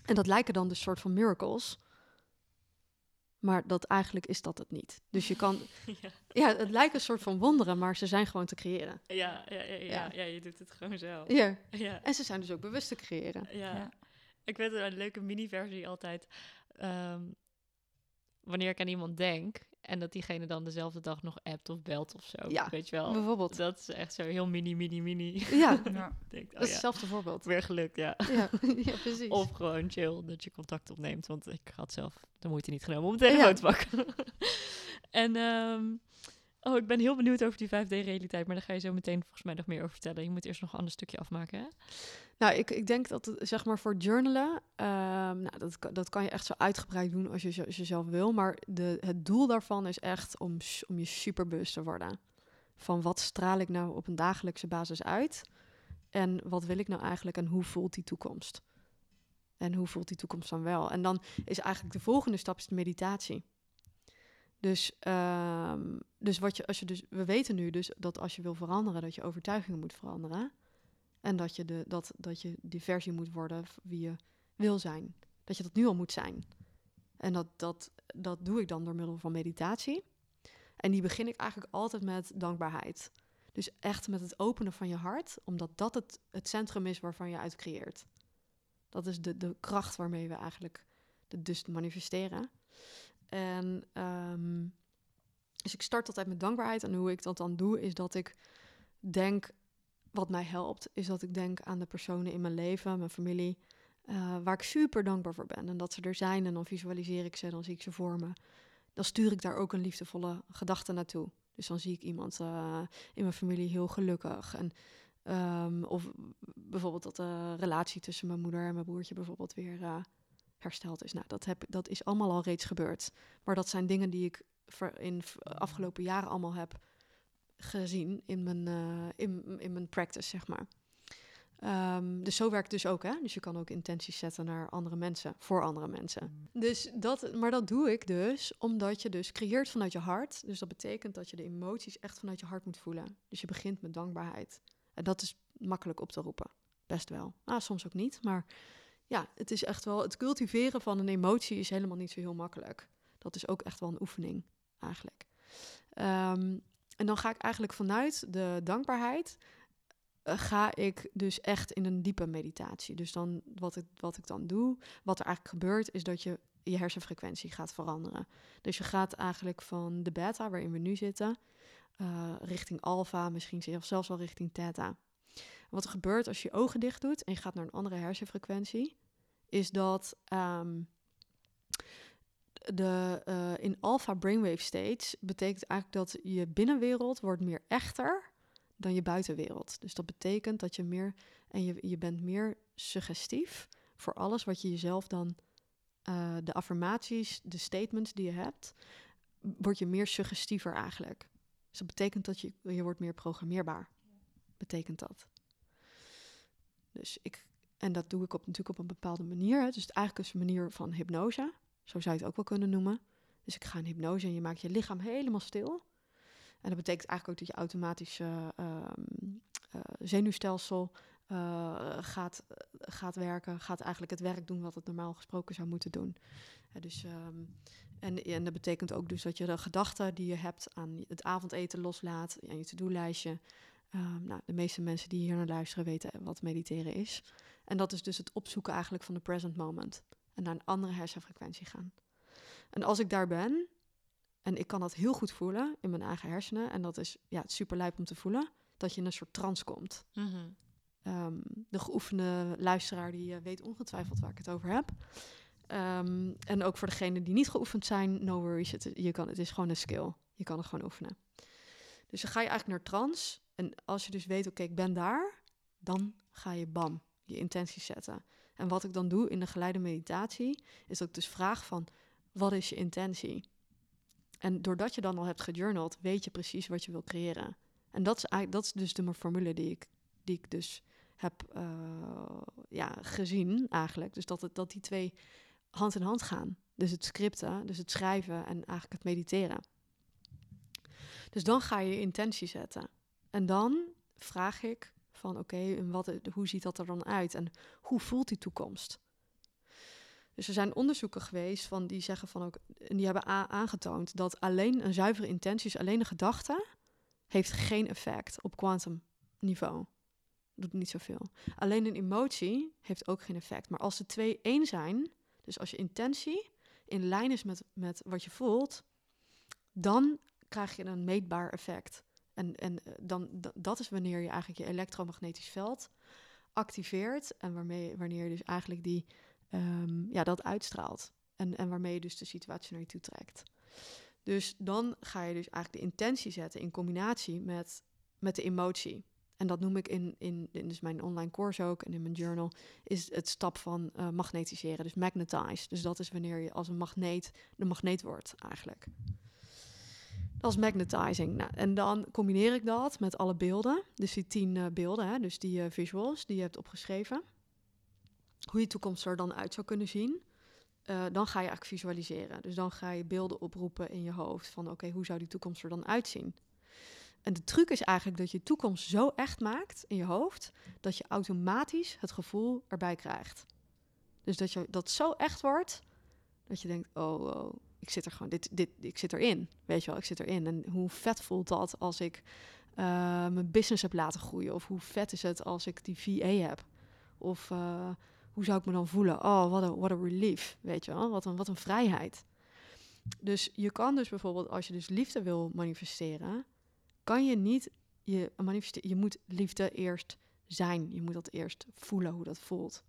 En dat lijken dan dus soort van miracles. Maar dat eigenlijk is dat het niet. Dus je kan, Ja. ja, het lijkt een soort van wonderen, maar ze zijn gewoon te creëren. Ja, ja, ja, ja, Ja. ja, je doet het gewoon zelf. Ja. Ja, En ze zijn dus ook bewust te creëren. ja. Ja. Ik weet een leuke mini-versie altijd. ehm, wanneer ik aan iemand denk en dat diegene dan dezelfde dag nog appt of belt of zo. Ja, Weet je wel? Bijvoorbeeld. Dat is echt zo heel mini, mini, mini. Ja, ja. Denk, dat oh is ja, hetzelfde voorbeeld. weer gelukt, ja. Ja, ja precies. Of gewoon chill dat je contact opneemt. Want ik had zelf de moeite niet genomen om de telefoon Ja. te pakken. en ehm, oh, ik ben heel benieuwd over die 5D-realiteit. Maar daar ga je zo meteen volgens mij nog meer over vertellen. Je moet eerst nog een ander stukje afmaken, hè? Nou, ik, ik denk dat zeg maar voor journalen, ehm, nou, dat, dat kan je echt zo uitgebreid doen als je, als zelf wil. Maar de, het doel daarvan is echt om, om je superbewust te worden. Van wat straal ik nou op een dagelijkse basis uit? En wat wil ik nou eigenlijk en hoe voelt die toekomst? En hoe voelt die toekomst dan wel? En dan is eigenlijk de volgende stap is de meditatie. Dus, ehm, dus wat je, als je dus, we weten nu dus dat als je wil veranderen, dat je overtuigingen moet veranderen. En dat je, de, dat, dat je die versie moet worden wie je wil zijn. Dat je dat nu al moet zijn. En dat, dat, dat doe ik dan door middel van meditatie. En die begin ik eigenlijk altijd met dankbaarheid. Dus echt met het openen van je hart, omdat dat het, het centrum is waarvan je uit creëert. Dat is de, de kracht waarmee we eigenlijk de dus manifesteren. En ehm, dus ik start altijd met dankbaarheid. En hoe ik dat dan doe, is dat ik denk, wat mij helpt, is dat ik denk aan de personen in mijn leven, mijn familie, eh, waar ik super dankbaar voor ben. En dat ze er zijn en dan visualiseer ik ze, dan zie ik ze voor me. Dan stuur ik daar ook een liefdevolle gedachte naartoe. Dus dan zie ik iemand uh, in mijn familie heel gelukkig. En, um, of bijvoorbeeld dat de relatie tussen mijn moeder en mijn broertje bijvoorbeeld weer uh, hersteld is. Nou, dat, heb, dat is allemaal al reeds gebeurd. Maar dat zijn dingen die ik in afgelopen jaren allemaal heb gezien in mijn, uh, in, in mijn practice, zeg maar. Um, dus zo werkt het dus ook, hè? Dus je kan ook intenties zetten naar andere mensen, voor andere mensen. Dus dat, maar dat doe ik dus omdat je dus creëert vanuit je hart. Dus dat betekent dat je de emoties echt vanuit je hart moet voelen. Dus je begint met dankbaarheid. En dat is makkelijk op te roepen. Best wel. Nou, soms ook niet, maar ja, het is echt wel... Het cultiveren van een emotie is helemaal niet zo heel makkelijk. Dat is ook echt wel een oefening, eigenlijk. Um, en dan ga ik eigenlijk vanuit de dankbaarheid uh, ga ik dus echt in een diepe meditatie. Dus dan wat ik, wat ik dan doe, wat er eigenlijk gebeurt, is dat je je hersenfrequentie gaat veranderen. Dus je gaat eigenlijk van de beta, waarin we nu zitten, uh, richting alpha, misschien zelfs wel richting theta. Wat er gebeurt als je je ogen dicht doet en je gaat naar een andere hersenfrequentie, is dat um, de, uh, in alpha brainwave states betekent eigenlijk dat je binnenwereld wordt meer echter dan je buitenwereld. Dus dat betekent dat je meer en je, je bent meer suggestief voor alles wat je jezelf dan, uh, de affirmaties, de statements die je hebt, word je meer suggestiever eigenlijk. Dus dat betekent dat je, je wordt meer programmeerbaar. Betekent dat. Dus ik, en dat doe ik op, natuurlijk op een bepaalde manier. Dus het eigenlijk is een manier van hypnose. Zo zou je het ook wel kunnen noemen. Dus ik ga in hypnose en je maakt je lichaam helemaal stil. En dat betekent eigenlijk ook dat je automatisch uh, zenuwstelsel uh, gaat, gaat werken. Gaat eigenlijk het werk doen wat het normaal gesproken zou moeten doen. dus, um, en, en dat betekent ook dus dat je de gedachten die je hebt aan het avondeten loslaat. Aan je to-do-lijstje. Um, nou, de meeste mensen die hier naar luisteren weten wat mediteren is. En dat is dus het opzoeken eigenlijk van de present moment. En naar een andere hersenfrequentie gaan. En als ik daar ben, en ik kan dat heel goed voelen in mijn eigen hersenen. En dat is ja, super lijp om te voelen. Dat je in een soort trance komt. Mm -hmm. um, de geoefende luisteraar die uh, weet ongetwijfeld waar ik het over heb. Um, en ook voor degenen die niet geoefend zijn, no worries. Het, je kan, het is gewoon een skill. Je kan het gewoon oefenen. Dus dan ga je eigenlijk naar trance. En als je dus weet, oké, okay, ik ben daar. Dan ga je bam, je intenties zetten. En wat ik dan doe in de geleide meditatie, is dat ik dus vraag van, wat is je intentie? En doordat je dan al hebt gejournald, weet je precies wat je wil creëren. En dat is, eigenlijk, dat is dus de formule die ik, die ik dus heb uh, ja, gezien eigenlijk. Dus dat, het, dat die twee hand in hand gaan. Dus het scripten, dus het schrijven en eigenlijk het mediteren. Dus dan ga je intentie zetten. En dan vraag ik van oké, hoe ziet dat er dan uit? En hoe voelt die toekomst? Dus er zijn onderzoeken geweest van die zeggen van ook, en die hebben aangetoond dat alleen een zuivere intentie, dus alleen een gedachte, heeft geen effect op kwantumniveau. Doet niet zoveel. Alleen een emotie heeft ook geen effect. Maar als de twee één zijn, dus als je intentie in lijn is met, met wat je voelt, dan krijg je een meetbaar effect. En, en eh, dan, dat is wanneer je eigenlijk je elektromagnetisch veld activeert. En waarmee, wanneer je dus eigenlijk die um, ja, dat uitstraalt. En, en waarmee je dus de situatie naar je toe trekt. Dus dan ga je dus eigenlijk de intentie zetten in combinatie met, met de emotie. En dat noem ik in, in, dus mijn online course ook en in mijn journal, is het stap van uh, magnetiseren, dus magnetize. Dus dat is wanneer je als een magneet de magneet wordt eigenlijk. Is magnetizing. Nou, en dan combineer ik dat met alle beelden, dus die tien uh, beelden, hè, dus die uh, visuals die je hebt opgeschreven hoe je toekomst er dan uit zou kunnen zien. Uh, dan ga je eigenlijk visualiseren. Dus dan ga je beelden oproepen in je hoofd van oké, hoe zou die toekomst er dan uitzien? En de truc is eigenlijk dat je toekomst zo echt maakt in je hoofd dat je automatisch het gevoel erbij krijgt. Dus dat je dat zo echt wordt dat je denkt: oh, oh ik zit er gewoon, dit, dit, ik zit erin. Weet je wel, ik zit erin. En hoe vet voelt dat als ik uh, mijn business heb laten groeien? Of hoe vet is het als ik die VA heb? Of uh, hoe zou ik me dan voelen? Oh, wat een, wat een relief, weet je wel? Wat een, wat een vrijheid. Dus je kan dus bijvoorbeeld, als je dus liefde wil manifesteren, kan je niet je manifesteren. Je moet liefde eerst zijn. Je moet dat eerst voelen hoe dat voelt.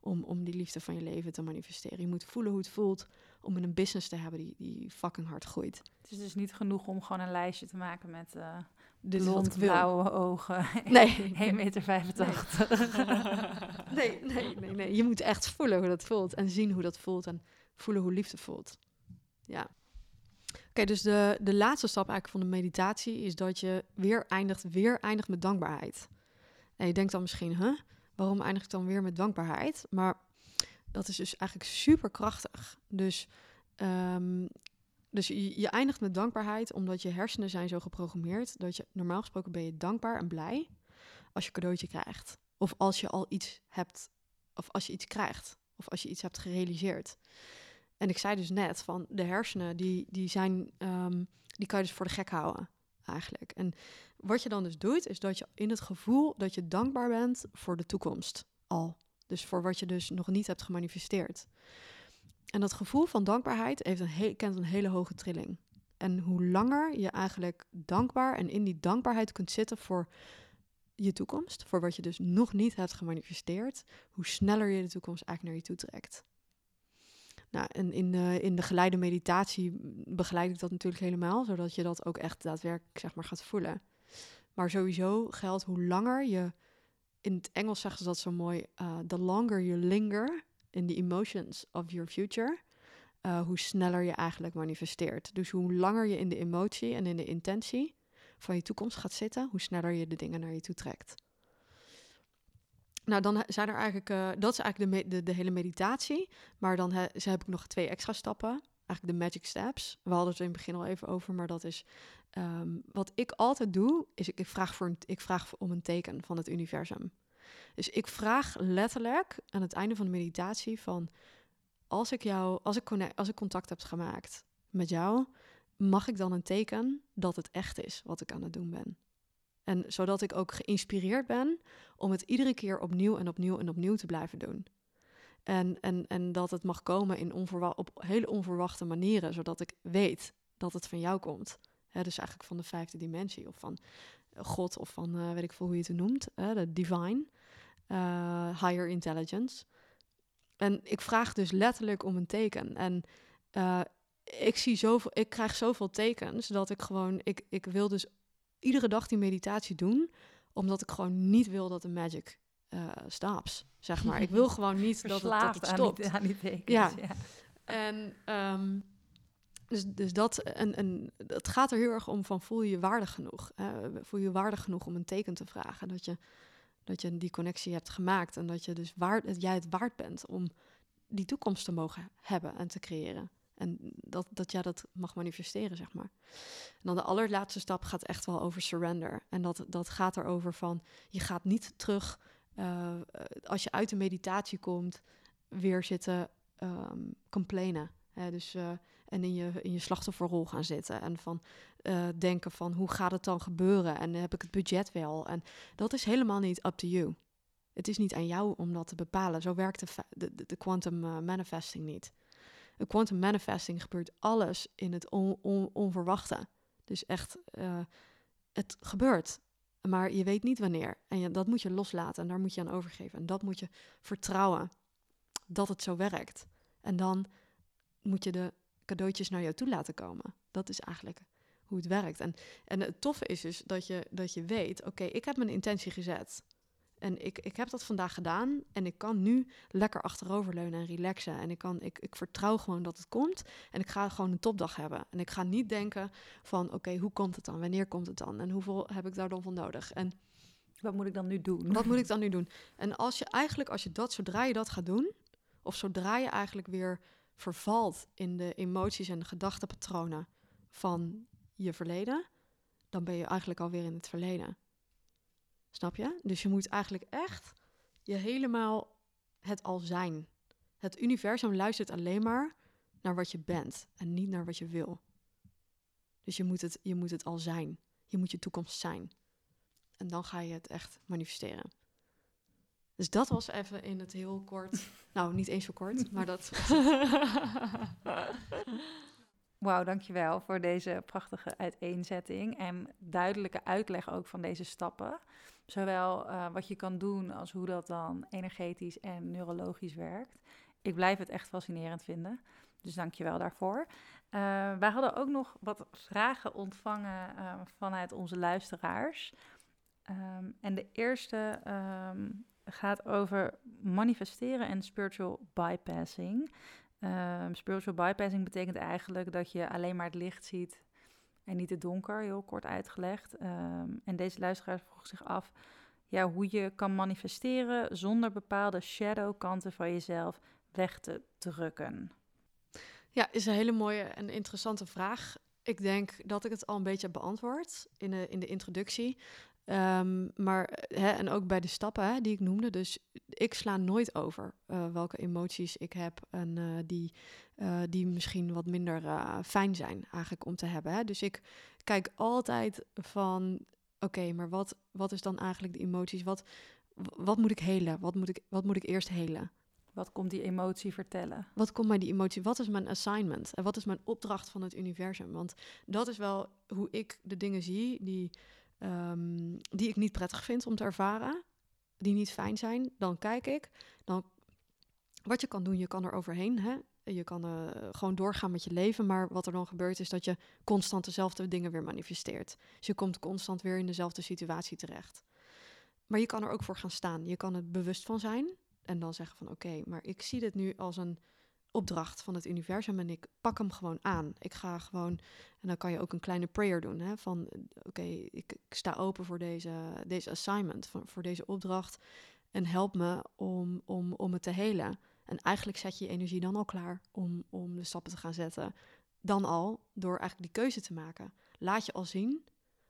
Om, om die liefde van je leven te manifesteren. Je moet voelen hoe het voelt om in een business te hebben die, die fucking hard groeit. Het is dus niet genoeg om gewoon een lijstje te maken met uh, Dit blond, ik wil. blauwe ogen. Nee. 1,85 meter. 85. Nee, nee, nee, nee. Je moet echt voelen hoe dat voelt. En zien hoe dat voelt. En voelen hoe liefde voelt. Ja. Oké, dus de, de laatste stap eigenlijk van de meditatie is dat je weer eindigt, weer eindigt met dankbaarheid. En je denkt dan misschien, huh, waarom eindig ik dan weer met dankbaarheid? Maar dat is dus eigenlijk super krachtig. Dus, ehm, dus je, eindigt met dankbaarheid omdat je hersenen zijn zo geprogrammeerd dat je normaal gesproken ben je dankbaar en blij als je cadeautje krijgt. Of als je al iets hebt, of als je iets krijgt, of als je iets hebt gerealiseerd. En ik zei dus net van de hersenen, die, die zijn, ehm, die kan je dus voor de gek houden, eigenlijk. En wat je dan dus doet, is dat je in het gevoel dat je dankbaar bent voor de toekomst al. Dus voor wat je dus nog niet hebt gemanifesteerd. En dat gevoel van dankbaarheid heeft een kent een hele hoge trilling. En hoe langer je eigenlijk dankbaar en in die dankbaarheid kunt zitten voor je toekomst, voor wat je dus nog niet hebt gemanifesteerd, hoe sneller je de toekomst eigenlijk naar je toe trekt. Nou, en in de, in de geleide meditatie begeleid ik dat natuurlijk helemaal, zodat je dat ook echt daadwerkelijk zeg maar, gaat voelen. Maar sowieso geldt hoe langer je, in het Engels zeggen ze dat zo mooi, uh, the longer you linger in the emotions of your future, uh, hoe sneller je eigenlijk manifesteert. Dus hoe langer je in de emotie en in de intentie van je toekomst gaat zitten, hoe sneller je de dingen naar je toe trekt. Nou, dan zijn er eigenlijk, uh, dat is eigenlijk de, de, hele meditatie. Maar dan he, heb ik nog twee extra stappen. Eigenlijk de magic steps. We hadden het in het begin al even over, maar dat is um, wat ik altijd doe, is ik, vraag voor ik vraag om een teken van het universum. Dus ik vraag letterlijk aan het einde van de meditatie van als ik jou, als ik, als ik contact heb gemaakt met jou, mag ik dan een teken dat het echt is wat ik aan het doen ben. En zodat ik ook geïnspireerd ben om het iedere keer opnieuw en opnieuw en opnieuw te blijven doen. En, en, en dat het mag komen in op hele onverwachte manieren, zodat ik weet dat het van jou komt. He, dus eigenlijk van de vijfde dimensie, of van God, of van uh, weet ik veel hoe je het noemt, de divine, uh, higher intelligence. En ik vraag dus letterlijk om een teken. En ik zie zoveel, ik krijg zoveel tekens dat ik gewoon, ik, ik wil dus iedere dag die meditatie doen, omdat ik gewoon niet wil dat de magic stops, zeg maar. Ik wil gewoon niet dat het, dat het stopt. Aan die, aan die tekens, ja. ja. En um, dus, dus dat, en, en het gaat er heel erg om van voel je je waardig genoeg? Uh, voel je je waardig genoeg om een teken te vragen? Dat je, dat je die connectie hebt gemaakt en dat je dus waard, dat jij het waard bent om die toekomst te mogen hebben en te creëren. En dat, dat jij dat mag manifesteren, zeg maar. En dan de allerlaatste stap gaat echt wel over surrender. En dat, dat gaat erover van, je gaat niet terug, uh, als je uit de meditatie komt, weer zitten um, complainen. Hè? Dus, uh, en in je, in je slachtofferrol gaan zitten. En van uh, denken van, hoe gaat het dan gebeuren? En heb ik het budget wel? En dat is helemaal niet up to you. Het is niet aan jou om dat te bepalen. Zo werkt de, de, de quantum uh, manifesting niet. Een quantum manifesting gebeurt alles in het on, on, onverwachte. Dus echt, uh, het gebeurt. Maar je weet niet wanneer. En dat moet je loslaten en daar moet je aan overgeven. En dat moet je vertrouwen dat het zo werkt. En dan moet je de cadeautjes naar jou toe laten komen. Dat is eigenlijk hoe het werkt. En, en het toffe is dus dat je, dat je weet, oké, okay, ik heb mijn intentie gezet. En ik, ik heb dat vandaag gedaan en ik kan nu lekker achteroverleunen en relaxen. En ik, kan, ik, ik vertrouw gewoon dat het komt en ik ga gewoon een topdag hebben. En ik ga niet denken van, oké, okay, hoe komt het dan? Wanneer komt het dan? En hoeveel heb ik daar dan van nodig? En wat moet ik dan nu doen? Wat moet ik dan nu doen? En als je eigenlijk, als je dat, zodra je dat gaat doen, of zodra je eigenlijk weer vervalt in de emoties en gedachtenpatronen van je verleden, dan ben je eigenlijk alweer in het verleden. Snap je? Dus je moet eigenlijk echt je helemaal het al zijn. Het universum luistert alleen maar naar wat je bent en niet naar wat je wil. Dus je moet het, je moet het al zijn. Je moet je toekomst zijn. En dan ga je het echt manifesteren. Dus dat was even in het heel kort. Nou, niet eens zo kort, maar dat. Wauw, dankjewel voor deze prachtige uiteenzetting en duidelijke uitleg ook van deze stappen. Zowel uh, wat je kan doen als hoe dat dan energetisch en neurologisch werkt. Ik blijf het echt fascinerend vinden. Dus dankjewel daarvoor. Uh, wij hadden ook nog wat vragen ontvangen uh, vanuit onze luisteraars. Um, en de eerste um, gaat over manifesteren en spiritual bypassing. Um, spiritual bypassing betekent eigenlijk dat je alleen maar het licht ziet en niet het donker, heel kort uitgelegd. Um, en deze luisteraar vroeg zich af ja, hoe je kan manifesteren zonder bepaalde shadow kanten van jezelf weg te drukken. Ja, is een hele mooie en interessante vraag. Ik denk dat ik het al een beetje beantwoord in de, in de introductie. Um, maar, hè, en ook bij de stappen hè, die ik noemde. Dus ik sla nooit over uh, welke emoties ik heb en uh, die, uh, die misschien wat minder fijn zijn eigenlijk om te hebben. Hè. Dus ik kijk altijd van, oké, maar wat, wat is dan eigenlijk de emoties? Wat, wat moet ik helen? Wat moet ik, wat moet ik eerst helen? Wat komt die emotie vertellen? Wat komt mij die emotie? Wat is mijn assignment? En wat is mijn opdracht van het universum? Want dat is wel hoe ik de dingen zie die um, die ik niet prettig vind om te ervaren, die niet fijn zijn, dan kijk ik. Dan, wat je kan doen, je kan er overheen. Hè? Je kan uh, gewoon doorgaan met je leven, maar wat er dan gebeurt is dat je constant dezelfde dingen weer manifesteert. Dus je komt constant weer in dezelfde situatie terecht. Maar je kan er ook voor gaan staan. Je kan het bewust van zijn en dan zeggen van oké, maar ik zie dit nu als een opdracht van het universum en ik pak hem gewoon aan. Ik ga gewoon, en dan kan je ook een kleine prayer doen, hè, van oké, ik, ik, sta open voor deze, deze assignment, voor, voor deze opdracht en help me om, om, om het te helen. En eigenlijk zet je je energie dan al klaar om, om de stappen te gaan zetten. Dan al, door eigenlijk die keuze te maken. Laat je al zien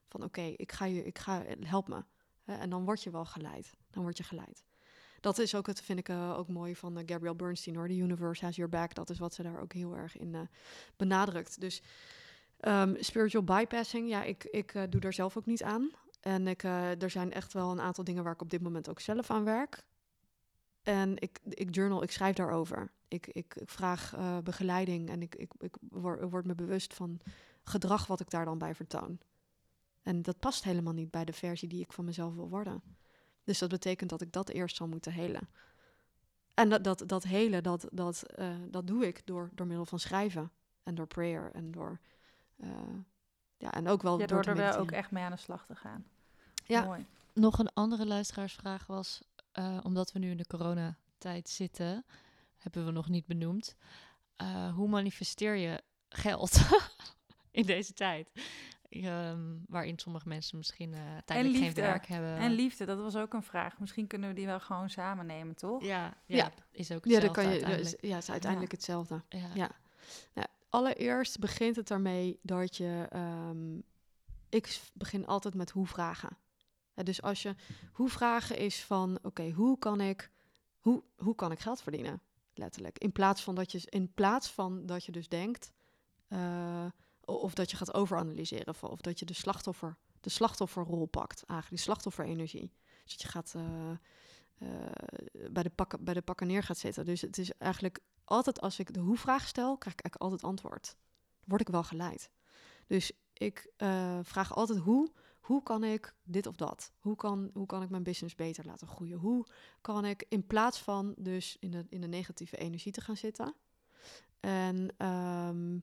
van oké, ik ga je, ik ga, help me. En dan word je wel geleid. Dan word je geleid dat is ook, het vind ik uh, ook mooi van uh, Gabrielle Bernstein hoor. The universe has your back. Dat is wat ze daar ook heel erg in uh, benadrukt. Dus um, spiritual bypassing, ja, ik, ik doe daar zelf ook niet aan. En ik, er zijn echt wel een aantal dingen waar ik op dit moment ook zelf aan werk. En ik, ik journal, ik schrijf daarover. Ik, ik, ik vraag begeleiding en ik, ik, ik word me bewust van gedrag wat ik daar dan bij vertoon. En dat past helemaal niet bij de versie die ik van mezelf wil worden. Dus dat betekent dat ik dat eerst zal moeten helen. En dat, dat, dat helen, dat, dat, uh, dat doe ik door, door middel van schrijven en door prayer en door. Uh, ja, en ook wel ja, door, door er wel ook echt mee aan de slag te gaan. Ja. Mooi. Nog een andere luisteraarsvraag was, uh, omdat we nu in de coronatijd zitten, hebben we nog niet benoemd. hoe manifesteer je geld in deze tijd? Um, waarin sommige mensen misschien uh, tijdelijk geen werk hebben. En liefde, dat was ook een vraag. Misschien kunnen we die wel gewoon samen nemen, toch? Ja, ja, ja. is ook ja, dan kan je, ja, het is uiteindelijk ja. hetzelfde. Ja. ja. Nou, allereerst begint het daarmee dat je... Um, ik begin altijd met hoe vragen. Ja, dus als je hoe vragen is van... Oké, okay, hoe kan ik... Hoe, hoe kan ik geld verdienen? Letterlijk. In plaats van dat je, in plaats van dat je dus denkt... Uh, of dat je gaat overanalyseren. Of dat je de, slachtoffer, de slachtofferrol pakt, eigenlijk die slachtofferenergie. Dus dat je gaat uh, uh, bij, de pakken, bij de pakken neer gaat zitten. Dus het is eigenlijk altijd als ik de hoe-vraag stel, krijg ik eigenlijk altijd antwoord. Word ik wel geleid. Dus ik uh, vraag altijd hoe, hoe kan ik dit of dat? Hoe kan, hoe kan ik mijn business beter laten groeien? Hoe kan ik in plaats van dus in de, in de negatieve energie te gaan zitten... En um,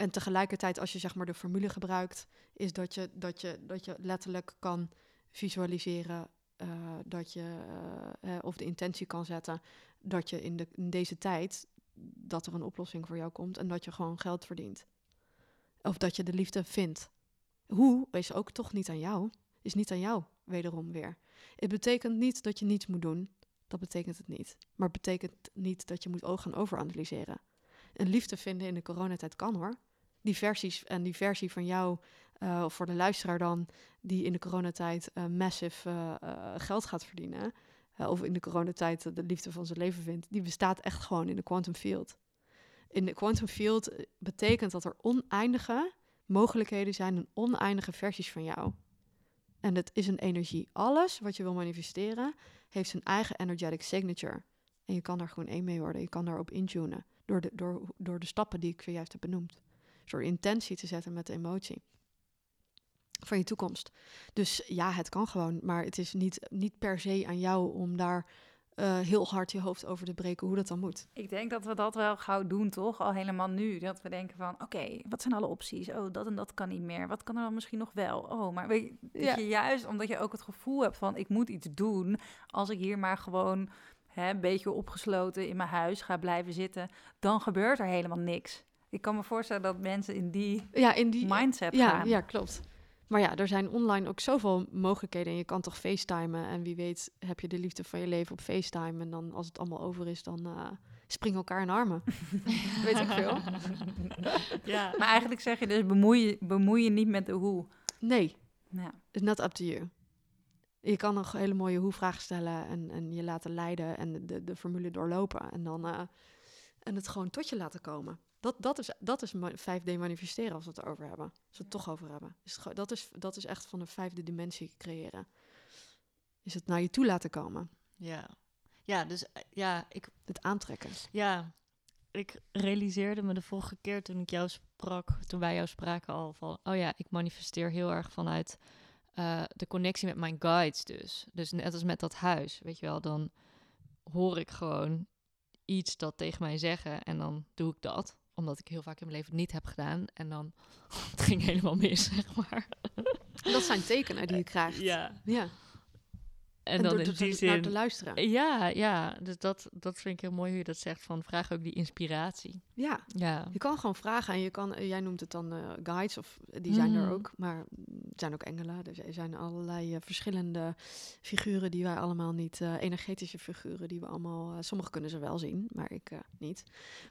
en tegelijkertijd, als je zeg maar de formule gebruikt, is dat je, dat je, dat je letterlijk kan visualiseren uh, dat je, uh, of de intentie kan zetten, dat je in, de, deze tijd, dat er een oplossing voor jou komt en dat je gewoon geld verdient. Of dat je de liefde vindt. Hoe is ook toch niet aan jou, is niet aan jou, wederom weer. Het betekent niet dat je niets moet doen, dat betekent het niet. Maar het betekent niet dat je moet gaan overanalyseren. Een liefde vinden in de coronatijd kan hoor die versies en die versie van jou, uh, voor de luisteraar dan, die in de coronatijd uh, massive uh, geld gaat verdienen, of in de coronatijd de liefde van zijn leven vindt, die bestaat echt gewoon in de quantum field. In de quantum field betekent dat er oneindige mogelijkheden zijn en oneindige versies van jou. En het is een energie. Alles wat je wil manifesteren heeft zijn eigen energetic signature. En je kan daar gewoon één mee worden. Je kan daarop intunen. Door de, door, door de stappen die ik voor juist heb benoemd. Door intentie te zetten met de emotie. Van je toekomst. Dus ja, het kan gewoon. Maar het is niet, niet per se aan jou om daar eh, heel hard je hoofd over te breken hoe dat dan moet. Ik denk dat we dat wel gauw doen, toch? Al helemaal nu. Dat we denken van, oké, wat zijn alle opties? Oh, dat en dat kan niet meer. Wat kan er dan misschien nog wel? Oh, maar weet je, Ja. je juist omdat je ook het gevoel hebt van, ik moet iets doen. Als ik hier maar gewoon hè, een beetje opgesloten in mijn huis ga blijven zitten, dan gebeurt er helemaal niks. Ik kan me voorstellen dat mensen in die Ja, in die mindset ja, gaan. Ja, klopt. Maar ja, er zijn online ook zoveel mogelijkheden. En je kan toch facetimen. En wie weet heb je de liefde van je leven op facetime. En dan als het allemaal over is, dan eh spring elkaar in armen. weet ik veel. ja. Maar eigenlijk zeg je dus, bemoei je, bemoei je niet met de hoe. Nee, Ja. it's not up to you. Je kan nog hele mooie hoe-vragen stellen en, en je laten leiden en de, de formule doorlopen. En dan eh, en het gewoon tot je laten komen. Dat, dat, is, dat is ma- 5D manifesteren als we het erover hebben. Als we het toch over hebben. Gewoon- dat, is, dat is echt van een vijfde dimensie creëren. Is het naar je toe laten komen. Ja. Ja, dus eh, ja, ik Het aantrekken. Ja, ik realiseerde me de vorige keer toen ik jou sprak, toen wij jou spraken al van, oh ja, ik manifesteer heel erg vanuit eh, de connectie met mijn guides dus. Dus net als met dat huis, weet je wel, dan hoor ik gewoon iets dat tegen mij zeggen en dan doe ik dat. Omdat ik heel vaak in mijn leven niet heb gedaan. En dan het ging helemaal mis, zeg maar. Dat zijn tekenen die je krijgt. Ja. ja. En, dan door in die naar zin... te luisteren. Ja, ja. Dus dat, dat vind ik heel mooi hoe je dat zegt. Van vraag ook die inspiratie. Ja. Ja. Je kan gewoon vragen en je kan, eh, jij noemt het dan eh, guides, of die zijn er Mhm. ook, maar mm, het zijn ook engelen. Dus er zijn allerlei eh, verschillende figuren die wij allemaal niet, eh, energetische figuren die we allemaal, sommige kunnen ze wel zien, maar ik niet.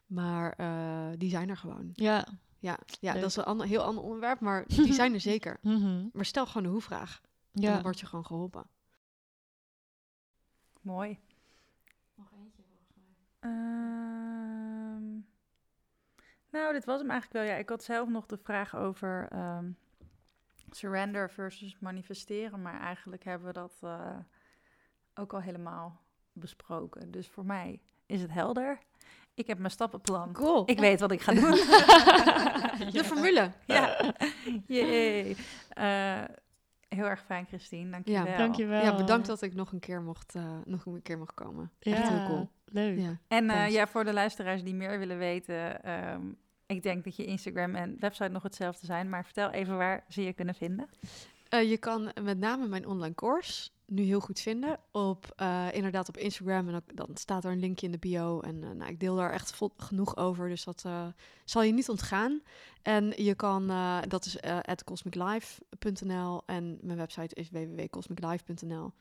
Maar die zijn er gewoon. Ja. Ja, ja dat is een ander, heel ander onderwerp, maar die zijn er zeker. Mm -hmm. Maar stel gewoon de hoe-vraag. Ja. Dan word je gewoon geholpen. Mooi. Nog eentje volgens mij. Um, nou, dit was hem eigenlijk wel. Ja, ik had zelf nog de vraag over um, surrender versus manifesteren. Maar eigenlijk hebben we dat uh, ook al helemaal besproken. Dus voor mij is het helder. Ik heb mijn stappenplan. Cool. Ik weet wat ik ga doen. de formule. Ja. Jee. Uh, heel erg fijn, Christine. Dank je ja, wel. Dankjewel. Ja, bedankt dat ik nog een keer mocht, uh, nog een keer mocht komen. Ja, Echt heel cool. Leuk. Ja, en uh, ja, voor de luisteraars die meer willen weten, um, ik denk dat je Instagram en website nog hetzelfde zijn, maar vertel even waar ze je kunnen vinden. Uh, je kan met name mijn online course nu heel goed vinden. Op, uh, inderdaad op Instagram. En dan staat er een linkje in de bio. En uh, nou, ik deel daar echt genoeg over. Dus dat uh, zal je niet ontgaan. En je kan, dat is at cosmiclife.nl. En mijn website is www.cosmiclife.nl.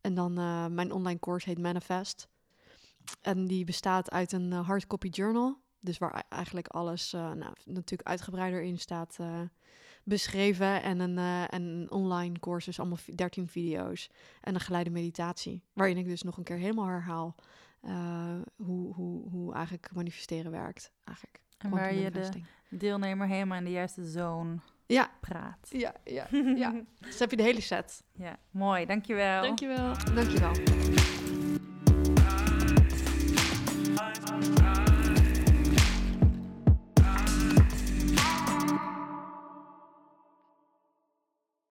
En dan mijn online course heet Manifest. En die bestaat uit een hardcopy journal. Dus waar eigenlijk alles nou, natuurlijk uitgebreider in staat beschreven en een, uh, en een online cursus, allemaal 13 video's en een geleide meditatie, waarin ik dus nog een keer helemaal herhaal uh, hoe, hoe, hoe eigenlijk manifesteren werkt. Eigenlijk. En waar je de deelnemer helemaal in de juiste zone ja. praat. Ja, ja, ja. dus heb je de hele set. Ja, mooi. Dankjewel. Dankjewel. Dankjewel.